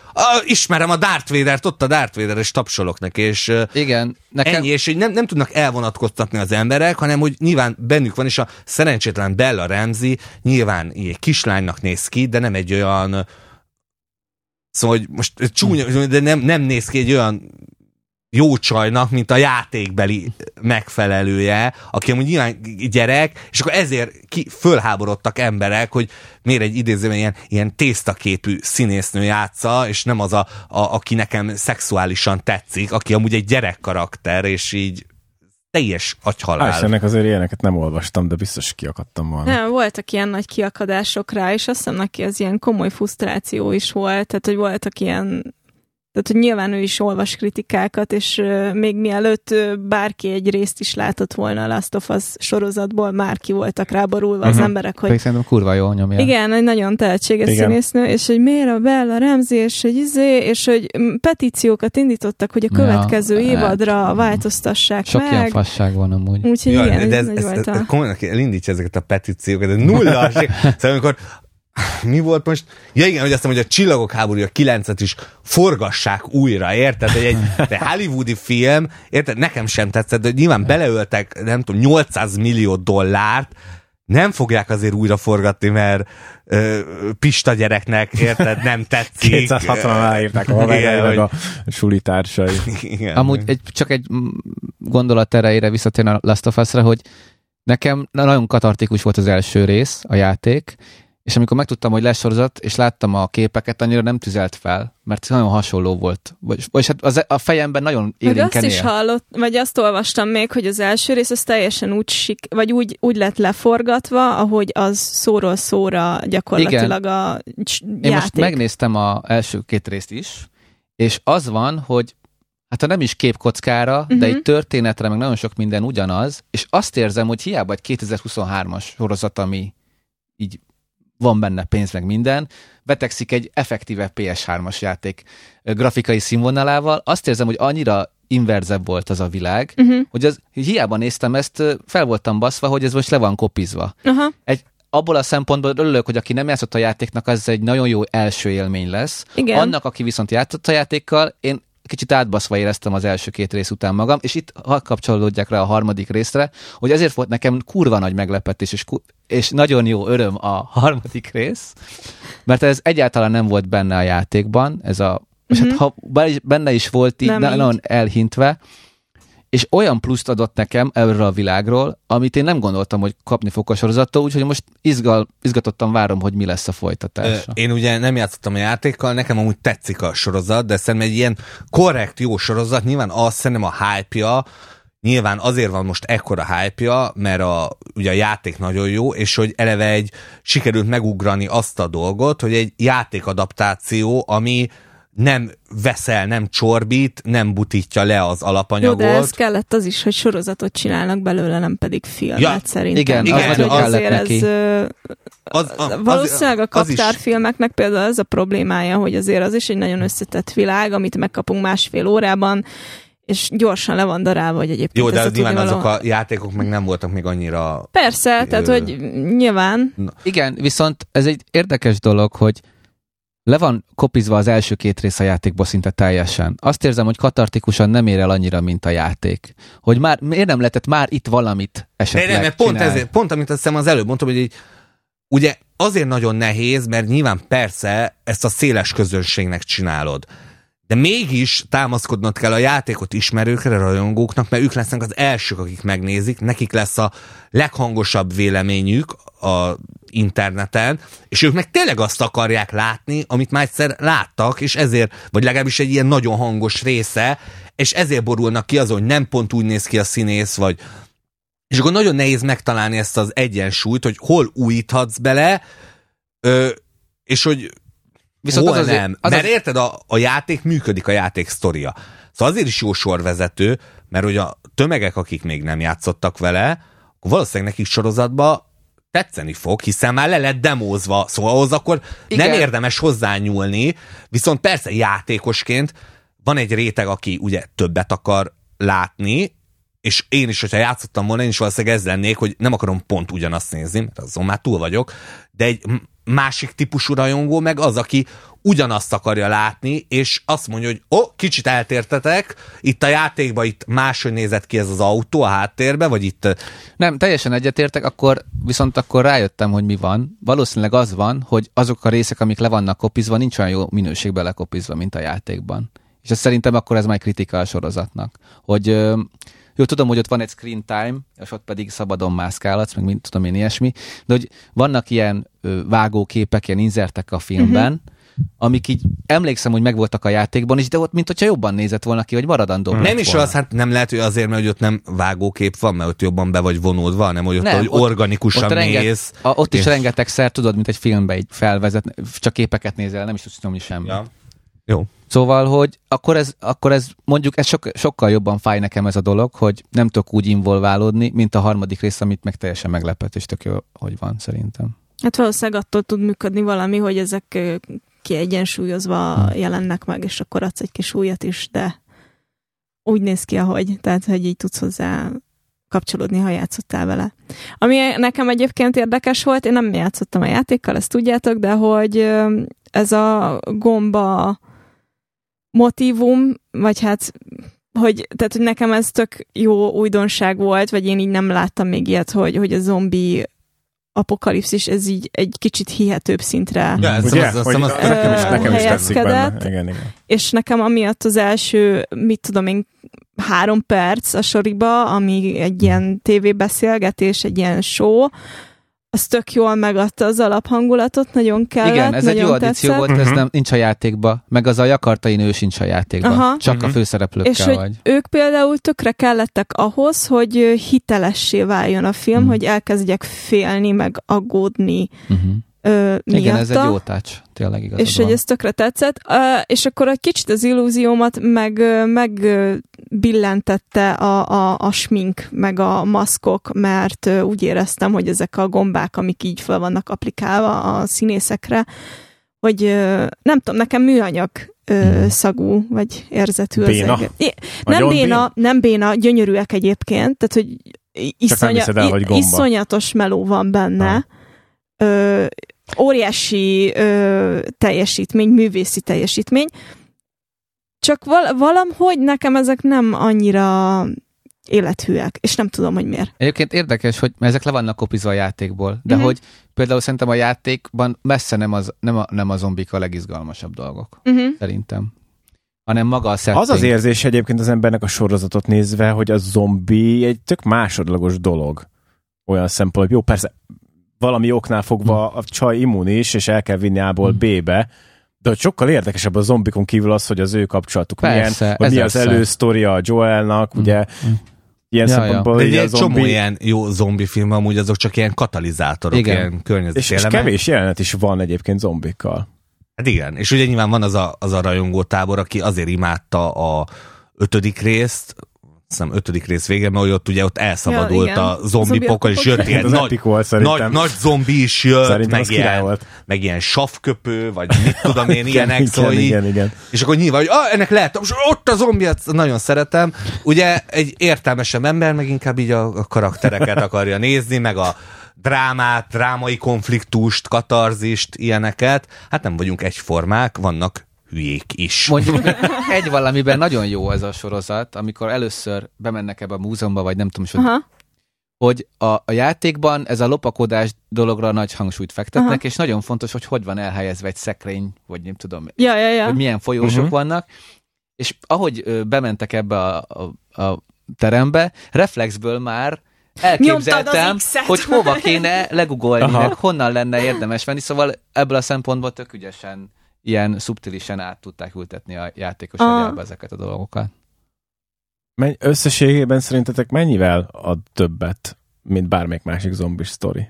Speaker 4: ismerem a Darth Vader-t, ott a Darth Vader, és tapsolok neki, és
Speaker 3: Igen,
Speaker 4: nekem... ennyi, és hogy nem, nem tudnak elvonatkoztatni az emberek, hanem hogy nyilván bennük van, és a szerencsétlen Bella Ramsey nyilván egy kislánynak néz ki, de nem egy olyan Szóval, hogy most csúnya, de nem, nem néz ki egy olyan jó csajnak, mint a játékbeli megfelelője, aki amúgy nyilván gyerek, és akkor ezért ki, fölháborodtak emberek, hogy miért egy idézőben ilyen, ilyen tésztaképű színésznő játsza, és nem az, a, a, aki nekem szexuálisan tetszik, aki amúgy egy gyerek karakter, és így teljes agyhalál.
Speaker 1: Á, ennek azért ilyeneket nem olvastam, de biztos kiakadtam volna.
Speaker 2: Nem, voltak ilyen nagy kiakadások rá, és azt hiszem neki ez ilyen komoly frusztráció is volt, tehát hogy voltak ilyen tehát, hogy nyilván ő is olvas kritikákat, és még mielőtt bárki egy részt is látott volna a Last of Us sorozatból, már ki voltak ráborulva uh-huh. az mhm. emberek, hogy...
Speaker 3: szerintem kurva jó nyomja.
Speaker 2: Igen, egy nagyon tehetséges igen. színésznő, és hogy miért a Bella Ramsey, és hogy izé, és hogy petíciókat indítottak, hogy a következő ja, évadra hát, változtassák
Speaker 3: sok
Speaker 2: meg.
Speaker 3: Sok ilyen fasság van amúgy.
Speaker 2: Úgyhogy ja, igen, de ez, ez, ez, ez
Speaker 4: komolyan elindítja ezeket a petíciókat, de nulla. szóval amikor mi volt most? Ja igen, hogy azt mondom, hogy a Csillagok háborúja 9-et is forgassák újra, érted? Egy, egy de hollywoodi film, érted? Nekem sem tetszett, de nyilván beleöltek, nem tudom, 800 millió dollárt, nem fogják azért újra forgatni, mert ö, Pista gyereknek, érted, nem tetszik.
Speaker 1: 260 aláírták a haverjai, meg a suli társai.
Speaker 3: Igen. Amúgy egy, csak egy gondolat erejére visszatérni a Last of Us-ra, hogy nekem nagyon katartikus volt az első rész, a játék, és amikor megtudtam, hogy lesz sorozat, és láttam a képeket, annyira nem tüzelt fel, mert nagyon hasonló volt. Vagy, vagy hát az, a fejemben nagyon élénken
Speaker 2: Meg azt is hallott, vagy azt olvastam még, hogy az első rész az teljesen úgy, sik, vagy úgy, úgy lett leforgatva, ahogy az szóról szóra gyakorlatilag Igen. a játék.
Speaker 3: Én most megnéztem az első két részt is, és az van, hogy hát ha nem is képkockára, uh-huh. de egy mhm. történetre, meg nagyon sok minden ugyanaz, és azt érzem, hogy hiába egy 2023-as sorozat, ami így van benne pénz meg minden, betegszik egy effektíve PS3-as játék grafikai színvonalával, azt érzem, hogy annyira inverzebb volt az a világ, uh-huh. hogy az, hogy hiába néztem ezt, fel voltam baszva, hogy ez most le van kopizva. Uh-huh. Egy, abból a szempontból örülök, hogy aki nem játszott a játéknak, az egy nagyon jó első élmény lesz. Igen. Annak, aki viszont játszott a játékkal, én kicsit átbaszva éreztem az első két rész után magam, és itt ha kapcsolódjak rá a harmadik részre, hogy ezért volt nekem kurva nagy meglepetés, és, és nagyon jó öröm a harmadik rész, mert ez egyáltalán nem volt benne a játékban, ez a, és mm-hmm. hát mhm. ha benne is volt így, nagyon elhintve, és olyan pluszt adott nekem erről a világról, amit én nem gondoltam, hogy kapni fog a sorozattól, úgyhogy most izgal, izgatottan várom, hogy mi lesz a folytatás.
Speaker 4: Én ugye nem játszottam a játékkal, nekem amúgy tetszik a sorozat, de szerintem egy ilyen korrekt, jó sorozat, nyilván azt szerintem a hype-ja, Nyilván azért van most ekkora hype mert a, ugye a játék nagyon jó, és hogy eleve egy sikerült megugrani azt a dolgot, hogy egy játékadaptáció, ami nem veszel, nem csorbít, nem butítja le az alapanyagot.
Speaker 2: Jó, de ez kellett az is, hogy sorozatot csinálnak belőle, nem pedig filmet ja, szerintem.
Speaker 3: Igen, igen, az, hogy azért neki. ez,
Speaker 2: az, az, valószínűleg a kaptárfilmeknek például ez a problémája, hogy azért az is egy nagyon összetett világ, amit megkapunk másfél órában, és gyorsan le van darálva, hogy egyébként...
Speaker 4: Jó, de az nyilván való... azok a játékok meg nem voltak még annyira...
Speaker 2: Persze, tehát hogy nyilván...
Speaker 3: Igen, viszont ez egy érdekes dolog, hogy le van kopizva az első két rész a játékból szinte teljesen. Azt érzem, hogy katartikusan nem ér el annyira, mint a játék. Hogy már miért nem lehetett már itt valamit esetleg
Speaker 4: De nem, mert pont, ezért, pont amit azt hiszem az előbb mondtam, hogy így, ugye azért nagyon nehéz, mert nyilván persze ezt a széles közönségnek csinálod de mégis támaszkodnod kell a játékot ismerőkre, rajongóknak, mert ők lesznek az elsők, akik megnézik, nekik lesz a leghangosabb véleményük a interneten, és ők meg tényleg azt akarják látni, amit már egyszer láttak, és ezért, vagy legalábbis egy ilyen nagyon hangos része, és ezért borulnak ki azon, hogy nem pont úgy néz ki a színész, vagy és akkor nagyon nehéz megtalálni ezt az egyensúlyt, hogy hol újíthatsz bele, ö, és hogy Viszont Hol az azért, nem. Az mert az... érted, a, a játék működik, a játék sztoria. Szóval azért is jó sorvezető, mert hogy a tömegek, akik még nem játszottak vele, akkor valószínűleg nekik sorozatba tetszeni fog, hiszen már le lett demózva, szóval ahhoz akkor Igen. nem érdemes hozzányúlni, viszont persze játékosként van egy réteg, aki ugye többet akar látni, és én is, hogyha játszottam volna, én is valószínűleg ez lennék, hogy nem akarom pont ugyanazt nézni, mert azon már túl vagyok, de egy másik típusú rajongó meg az, aki ugyanazt akarja látni, és azt mondja, hogy ó, oh, kicsit eltértetek, itt a játékban itt máshogy nézett ki ez az autó a háttérben, vagy itt...
Speaker 3: Nem, teljesen egyetértek, akkor viszont akkor rájöttem, hogy mi van. Valószínűleg az van, hogy azok a részek, amik le vannak kopizva, nincs olyan jó minőségben lekopizva, mint a játékban. És ez szerintem akkor ez már kritika a sorozatnak. Hogy jó, tudom, hogy ott van egy screen time, és ott pedig szabadon mászkálhatsz, meg mint tudom én ilyesmi, de hogy vannak ilyen ö, vágóképek, ilyen inzertek a filmben, uh-huh amik így emlékszem, hogy megvoltak a játékban is, de ott mint hogyha jobban nézett volna ki, hogy maradandó.
Speaker 4: Hmm. Nem is volna. az, hát nem lehet, hogy azért, mert hogy ott nem vágókép van, mert ott jobban be vagy vonódva, nem, hogy ott, nem, hogy ott organikusan ott, renget, mész.
Speaker 3: A, ott és... is rengeteg szer, tudod, mint egy filmbe így felvezet, csak képeket nézel, nem is tudsz nyomni semmi. Ja.
Speaker 4: Jó.
Speaker 3: Szóval, hogy akkor ez, akkor ez mondjuk ez sok, sokkal jobban fáj nekem ez a dolog, hogy nem tudok úgy involválódni, mint a harmadik rész, amit meg teljesen meglepett, és tök jó, hogy van szerintem.
Speaker 2: Hát valószínűleg attól tud működni valami, hogy ezek kiegyensúlyozva jelennek meg, és akkor adsz egy kis újat is, de úgy néz ki, ahogy, tehát hogy így tudsz hozzá kapcsolódni, ha játszottál vele. Ami nekem egyébként érdekes volt, én nem játszottam a játékkal, ezt tudjátok, de hogy ez a gomba motivum, vagy hát hogy, tehát, hogy nekem ez tök jó újdonság volt, vagy én így nem láttam még ilyet, hogy, hogy a zombi apokalipszis, ez így egy kicsit hihetőbb szintre
Speaker 1: ja, ez Ugye? Az, az, az, az, nekem is, nekem is tetszik benne. Igen, igen.
Speaker 2: És nekem amiatt az első, mit tudom én, három perc a soriba, ami egy ilyen tévébeszélgetés, egy ilyen show, az tök jól megadta az alaphangulatot, nagyon kellett,
Speaker 3: Igen, ez
Speaker 2: egy
Speaker 3: jó addíció volt, uh-huh. ez nem, nincs a játékba, meg az a jakartai nő sincs a játékba, Aha. csak uh-huh. a főszereplőkkel
Speaker 2: És hogy vagy. ők például tökre kellettek ahhoz, hogy hitelessé váljon a film, uh-huh. hogy elkezdjek félni, meg aggódni uh-huh ö,
Speaker 3: Igen, ez egy jó tács, tényleg igazad
Speaker 2: És van. hogy ez tökre tetszett. Uh, és akkor egy kicsit az illúziómat meg, meg billentette a, a, a smink, meg a maszkok, mert uh, úgy éreztem, hogy ezek a gombák, amik így fel vannak applikálva a színészekre, hogy uh, nem tudom, nekem műanyag uh, szagú, vagy érzetű
Speaker 1: béna.
Speaker 2: az egész. Nem béna, nem béna, gyönyörűek egyébként, tehát hogy iszonya, el, hogy iszonyatos meló van benne. Ha. Ö, óriási ö, teljesítmény, művészi teljesítmény, csak val- valamhogy nekem ezek nem annyira élethűek, és nem tudom, hogy miért.
Speaker 3: Egyébként érdekes, hogy ezek le vannak kopizva a játékból, de uh-huh. hogy például szerintem a játékban messze nem, az, nem, a, nem a zombik a legizgalmasabb dolgok. Uh-huh. Szerintem hanem maga a setting.
Speaker 1: Az az érzés egyébként az embernek a sorozatot nézve, hogy a zombi egy tök másodlagos dolog. Olyan szempontból, jó, persze valami oknál fogva a csaj immunis, és el kell vinni A-ból hmm. B-be, de hogy sokkal érdekesebb a zombikon kívül az, hogy az ő kapcsolatuk Persze, milyen, hogy mi az elősztoria a Joelnak, mm. ugye mm.
Speaker 4: Ilyen ja, szempontból, ja. De egy zombi... csomó ilyen jó zombi film, amúgy azok csak ilyen katalizátorok, Igen. ilyen környezeti
Speaker 1: és, és kevés jelenet is van egyébként zombikkal.
Speaker 4: Hát igen, és ugye nyilván van az a, az a rajongó tábor, aki azért imádta a ötödik részt, hiszem ötödik rész vége, mert ott ugye ott elszabadult ja, a zombi pokol, és jött ilyen nagy, volt, nagy, nagy zombi is jött, szerintem meg ilyen, volt. meg ilyen savköpő, vagy mit tudom én, ilyenek, igen, szóval igen, igen, igen. és akkor nyilván, hogy ah, ennek lehet, most ott a zombi, hát nagyon szeretem. Ugye egy értelmesebb ember, meg inkább így a, a karaktereket akarja nézni, meg a drámát, drámai konfliktust, katarzist, ilyeneket. Hát nem vagyunk egyformák, vannak hülyék is.
Speaker 3: Mondjuk egy valamiben nagyon jó ez a sorozat, amikor először bemennek ebbe a múzeumba, vagy nem tudom is, hogy hogy a, a játékban ez a lopakodás dologra nagy hangsúlyt fektetnek, Aha. és nagyon fontos, hogy hogy van elhelyezve egy szekrény, vagy nem tudom,
Speaker 2: ja, ja, ja.
Speaker 3: hogy milyen folyósok uh-huh. vannak, és ahogy ö, bementek ebbe a, a, a terembe, reflexből már elképzeltem, hogy hova kéne legugolni, meg honnan lenne érdemes venni, szóval ebből a szempontból tök ügyesen, ilyen szubtilisen át tudták ültetni a játékos agyába ezeket a dolgokat.
Speaker 1: Men- összességében szerintetek mennyivel ad többet, mint bármelyik másik zombis sztori?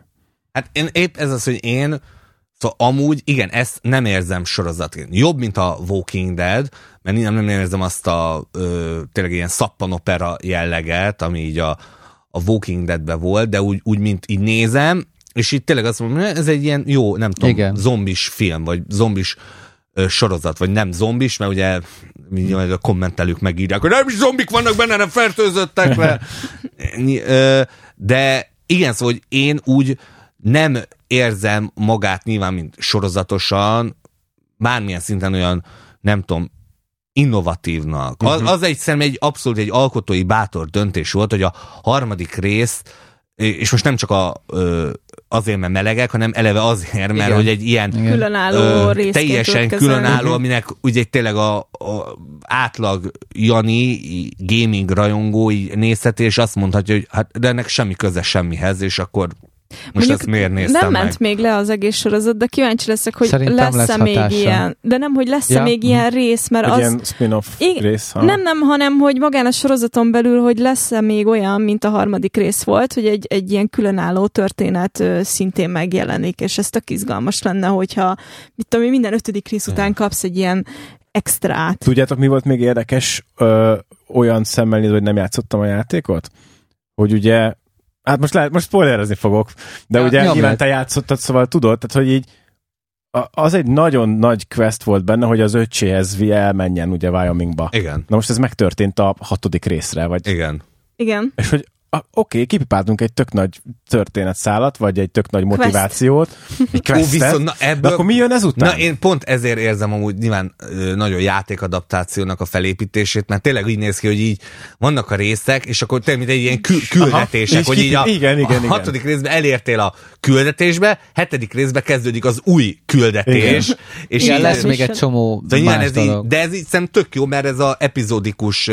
Speaker 4: Hát én épp ez az, hogy én Szóval amúgy, igen, ezt nem érzem sorozatként. Jobb, mint a Walking Dead, mert nem, nem érzem azt a ö, tényleg ilyen szappanopera jelleget, ami így a, a Walking Deadbe volt, de úgy, úgy, mint így nézem, és itt tényleg azt mondom, ez egy ilyen jó, nem tudom, Igen. zombis film, vagy zombis ö, sorozat, vagy nem zombis, mert ugye mindjárt a kommentelők megírják, hogy nem is zombik vannak benne, nem fertőzöttek le. De igen, szóval, hogy én úgy nem érzem magát nyilván, mint sorozatosan, bármilyen szinten olyan, nem tudom, innovatívnak. Az, uh-huh. az egy szerintem egy abszolút egy alkotói bátor döntés volt, hogy a harmadik rész, és most nem csak a, azért, mert melegek, hanem eleve azért, mert Igen. hogy egy ilyen
Speaker 2: különálló ö,
Speaker 4: teljesen különálló, uh-huh. aminek ugye tényleg a, a átlag Jani gaming rajongó nézheti, és azt mondhatja, hogy hát de ennek semmi köze semmihez, és akkor most Mondjuk ezt miért néztem
Speaker 2: Nem meg? ment még le az egész sorozat, de kíváncsi leszek, hogy lesz-e lesz még ilyen, de nem, hogy lesz-e ja. még ilyen rész, mert
Speaker 1: Egy
Speaker 2: az...
Speaker 1: ilyen spin-off ig- rész, ha?
Speaker 2: Nem, nem, hanem, hogy magán a sorozaton belül, hogy lesz-e még olyan, mint a harmadik rész volt, hogy egy, egy ilyen különálló történet ö, szintén megjelenik, és ez tök izgalmas lenne, hogyha mit tudom, minden ötödik rész után kapsz egy ilyen extrát.
Speaker 1: Tudjátok, mi volt még érdekes ö, olyan szemmel nézve, hogy nem játszottam a játékot? Hogy ugye Hát most lehet, most spoilerezni fogok, de ja, ugye nyilván te játszottad, szóval tudod, tehát hogy így az egy nagyon nagy quest volt benne, hogy az öccséhez elmenjen ugye Wyomingba.
Speaker 4: Igen.
Speaker 1: Na most ez megtörtént a hatodik részre, vagy...
Speaker 4: Igen.
Speaker 2: Igen.
Speaker 1: És hogy oké, okay, kipipáltunk egy tök nagy történetszálat, vagy egy tök nagy motivációt, Quest. egy questet, Ó, viszont, na ebből, de akkor mi jön ezután?
Speaker 4: Na én pont ezért érzem amúgy nyilván nagyon játékadaptációnak a felépítését, mert tényleg így néz ki, hogy így vannak a részek, és akkor tényleg mint egy ilyen kü- küldetések, Aha, hogy így a, igen, igen, a hatodik igen. részben elértél a küldetésbe, hetedik részben kezdődik az új küldetés. Igen.
Speaker 3: És igen, így, lesz még egy csomó
Speaker 4: de más ez így, De ez így szerintem tök jó, mert ez a epizódikus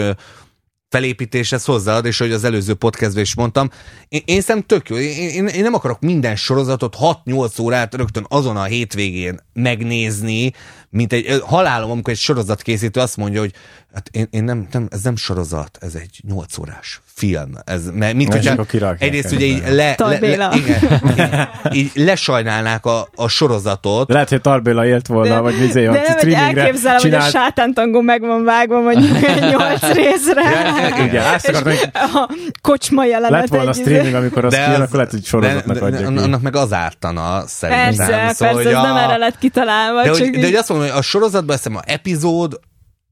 Speaker 4: felépítéshez hozzáad, és hogy az előző podcastben is mondtam, én, én szerintem tök jó. Én, én, én nem akarok minden sorozatot 6-8 órát rögtön azon a hétvégén megnézni, mint egy halálom, amikor egy sorozat készítő azt mondja, hogy hát én, én nem, nem, ez nem sorozat, ez egy 8 órás film. Ez, mert mint hogyha egyrészt ugye így, le, le, le, igen, igen, így lesajnálnák a, a sorozatot.
Speaker 1: Lehet, hogy Tarbéla élt volna, de, vagy vizé,
Speaker 2: de nem, hogy elképzelem, csinál... hogy a sátántangó meg van vágva mondjuk egy nyolc részre.
Speaker 1: Ja, igen, azt akartam, hogy
Speaker 2: a kocsma jelenet.
Speaker 1: Lett volna streaming, amikor az kijön, akkor lehet, hogy sorozatnak de, adják
Speaker 4: de, Annak meg az ártana, szerintem.
Speaker 2: Persze, szóval, persze, ez a... nem erre lett kitalálva.
Speaker 4: De, hogy, de hogy azt mondom, hogy a sorozatban ezt a epizód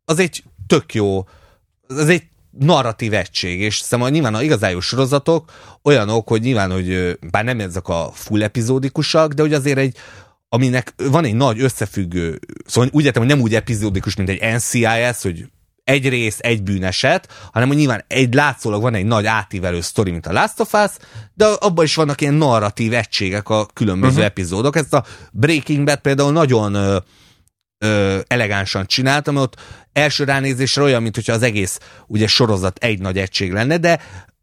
Speaker 4: az egy tök jó, az egy narratív egység, és szerintem nyilván a igazán jó sorozatok olyanok, hogy nyilván, hogy bár nem ezek a full epizódikusak, de hogy azért egy aminek van egy nagy összefüggő, szóval úgy értem, hogy nem úgy epizódikus, mint egy NCIS, hogy egy rész, egy bűneset, hanem hogy nyilván egy látszólag van egy nagy átívelő sztori, mint a Last of Us, de abban is vannak ilyen narratív egységek a különböző uh-huh. epizódok. Ezt a Breaking Bad például nagyon ö, elegánsan csináltam, ott első ránézésre olyan, mintha az egész ugye sorozat egy nagy egység lenne, de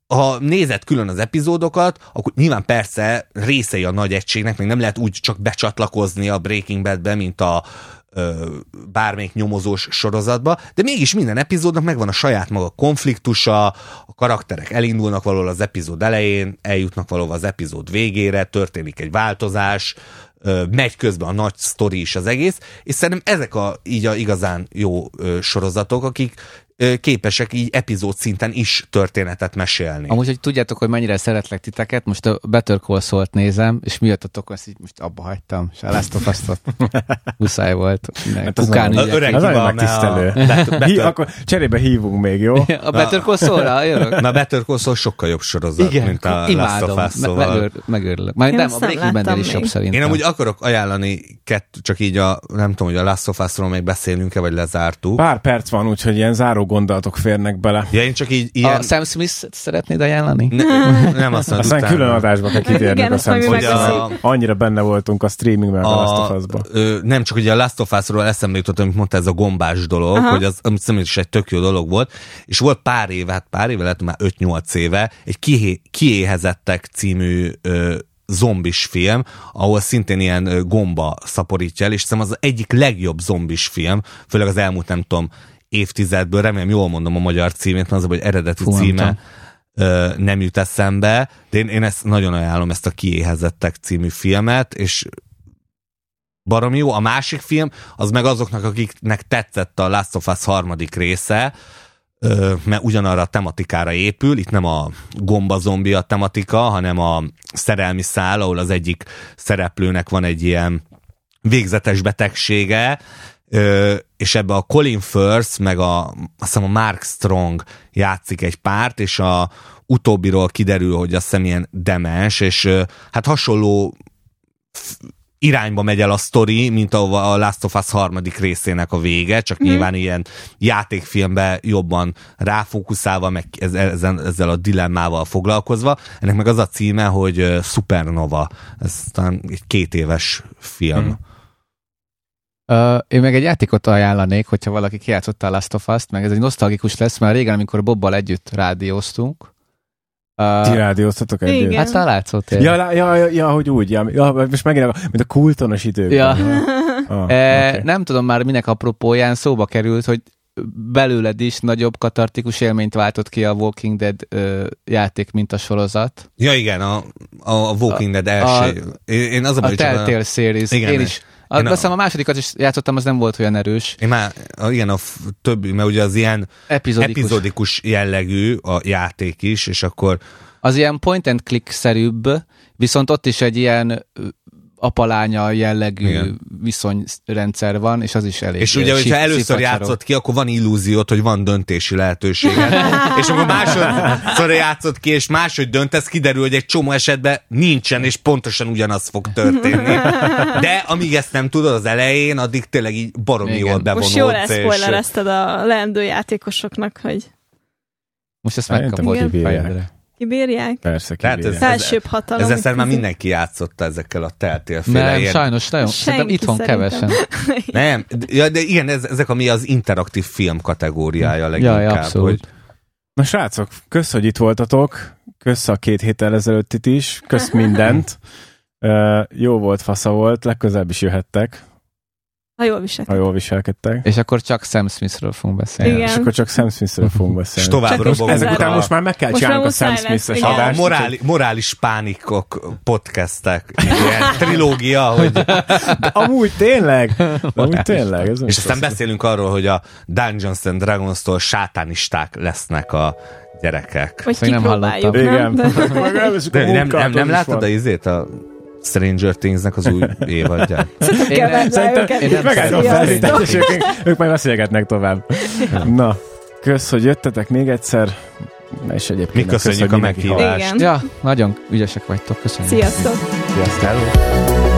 Speaker 4: ha nézed külön az epizódokat, akkor nyilván persze részei a nagy egységnek, még nem lehet úgy csak becsatlakozni a Breaking Badbe, mint a bármelyik nyomozós sorozatba, de mégis minden epizódnak megvan a saját maga konfliktusa, a karakterek elindulnak valahol az epizód elején, eljutnak valahol az epizód végére, történik egy változás, megy közben a nagy sztori is az egész, és szerintem ezek a, így a igazán jó sorozatok, akik képesek így epizód szinten is történetet mesélni.
Speaker 3: Amúgy, hogy tudjátok, hogy mennyire szeretlek titeket, most a Better Call Saul-t nézem, és miattatok azt így most abba hagytam, és a Last of Us-ot muszáj volt.
Speaker 1: Hát az Kukán az öreg az nagyon megtisztelő. Better... akkor cserébe hívunk még, jó?
Speaker 3: A Better Call Saul-ra
Speaker 4: jövök? Na, Better Call Saul sokkal jobb sorozat, Igen, mint a imádom, Last of Us, szóval... Megőr,
Speaker 3: megőrülök. Már nem, a Breaking bad is jobb szerintem.
Speaker 4: Én amúgy akarok ajánlani kettő, csak így a, nem tudom, hogy a Last of Us-ról még beszélünk-e, vagy lezártuk.
Speaker 1: Pár perc van, úgyhogy ilyen záró gondolatok férnek bele.
Speaker 4: Ja, én csak így ilyen...
Speaker 3: A Sam Smith szeretnéd ajánlani? Ne,
Speaker 4: nem azt mondom.
Speaker 1: Aztán külön adásba kell kitérnünk a Sam smith a... Annyira benne voltunk a streamingben a, a Last of Us-ba.
Speaker 4: Ö, nem csak ugye a Last of Us-ról eszembe jutott, amit mondta ez a gombás dolog, Aha. hogy az amit szerintem is egy tök jó dolog volt, és volt pár éve, hát pár éve, lehet már 5-8 éve, egy kié, kiéhezettek című ö, zombis film, ahol szintén ilyen gomba szaporítja el, és szerintem az egyik legjobb zombis film, főleg az elmúlt nem tudom évtizedből, remélem jól mondom a magyar címét, mert az, hogy eredeti Fú, címe ö, nem jut eszembe, de én, én ezt nagyon ajánlom, ezt a Kiéhezettek című filmet, és barom jó. A másik film, az meg azoknak, akiknek tetszett a Last of Us harmadik része, mert ugyanarra a tematikára épül, itt nem a gomba zombi a tematika, hanem a szerelmi szál, ahol az egyik szereplőnek van egy ilyen végzetes betegsége, és ebbe a Colin Firth, meg a, azt hiszem a Mark Strong játszik egy párt, és a utóbbiról kiderül, hogy azt hiszem ilyen demens, és hát hasonló irányba megy el a sztori, mint a, a Last of Us harmadik részének a vége, csak mm. nyilván ilyen játékfilmbe jobban ráfókuszálva, meg ezzel, ezzel a dilemmával foglalkozva. Ennek meg az a címe, hogy Supernova. Ez talán egy két éves film. Mm.
Speaker 3: Uh, én meg egy játékot ajánlanék, hogyha valaki kijátszotta a Last of Us-t, meg ez egy nosztalgikus lesz, mert régen, amikor Bobbal együtt rádióztunk,
Speaker 1: Uh, Ti rádióztatok együtt?
Speaker 3: Hát talán látszott
Speaker 1: én. Ja, ja, ja, ja, hogy úgy, ja, ja, most megint, mint a kultonos időkben. Ja.
Speaker 3: ah, okay. Nem tudom már minek apropóján szóba került, hogy belőled is nagyobb katartikus élményt váltott ki a Walking Dead ö, játék, mint a sorozat.
Speaker 4: Ja igen, a, a Walking Dead első. A, én az a,
Speaker 3: a Telltale a... Series. Igen, én is a, én a, a másodikat is játszottam, az nem volt olyan erős.
Speaker 4: Én már, igen, a többi, mert ugye az ilyen epizodikus, epizodikus jellegű a játék is, és akkor...
Speaker 3: Az ilyen point and click-szerűbb, viszont ott is egy ilyen apalánya jellegű Igen. viszonyrendszer van, és az is elég.
Speaker 4: És ugye, hogyha először játszott ki, akkor van illúziót, hogy van döntési lehetőséged. és akkor másodszor játszott ki, és máshogy döntesz, kiderül, hogy egy csomó esetben nincsen, és pontosan ugyanaz fog történni. De amíg ezt nem tudod az elején, addig tényleg így baromi jól bevonódsz.
Speaker 2: Most jól leszpoilerezted a leendő játékosoknak, hogy
Speaker 3: most ezt megkapod fejedre.
Speaker 2: Kibírják?
Speaker 1: Persze, kibírják.
Speaker 2: Ez, Felsőbb hatalom.
Speaker 4: Ezzel már mindenki játszotta ezekkel a teltélféle. Nem,
Speaker 3: ilyen... sajnos nagyon. Szerintem itthon szerintem. kevesen.
Speaker 4: Nem, ja, de igen, ez, ezek ami az interaktív film kategóriája leginkább. Ja, abszolút. Hogy...
Speaker 1: Na srácok, kösz, hogy itt voltatok. Kösz a két héttel ezelőttit is. Kösz mindent. Uh, jó volt, fasza volt, legközelebb is jöhettek.
Speaker 2: Ha jól viselkedtek.
Speaker 1: Ha jól viselkedtek.
Speaker 3: És akkor csak Sam Smithről fogunk beszélni.
Speaker 2: Igen.
Speaker 1: És akkor csak Sam Smithről fogunk beszélni.
Speaker 4: És tovább robogunk.
Speaker 1: Ezek után most már meg kell csinálnunk a Sam Smith-es adást.
Speaker 4: A moráli, morális pánikok podcastek. Ilyen trilógia, hogy...
Speaker 1: De amúgy tényleg. Amúgy tényleg. Ez
Speaker 4: és aztán beszélünk arról, hogy a Dungeons and Dragons-tól sátánisták lesznek a gyerekek.
Speaker 2: Vagy nem hallottam.
Speaker 1: Igen.
Speaker 4: De nem, nem, nem láttad a izét? A Stranger Things-nek az új évadját.
Speaker 2: Nem, szerintem én
Speaker 1: nem ők, ők majd beszélgetnek tovább. Na, kösz, hogy jöttetek még egyszer. És egyébként
Speaker 4: Mi köszönjük kösz, a meghívást.
Speaker 3: Ja, nagyon ügyesek vagytok, köszönjük.
Speaker 2: Sziasztok!
Speaker 1: Sziasztok!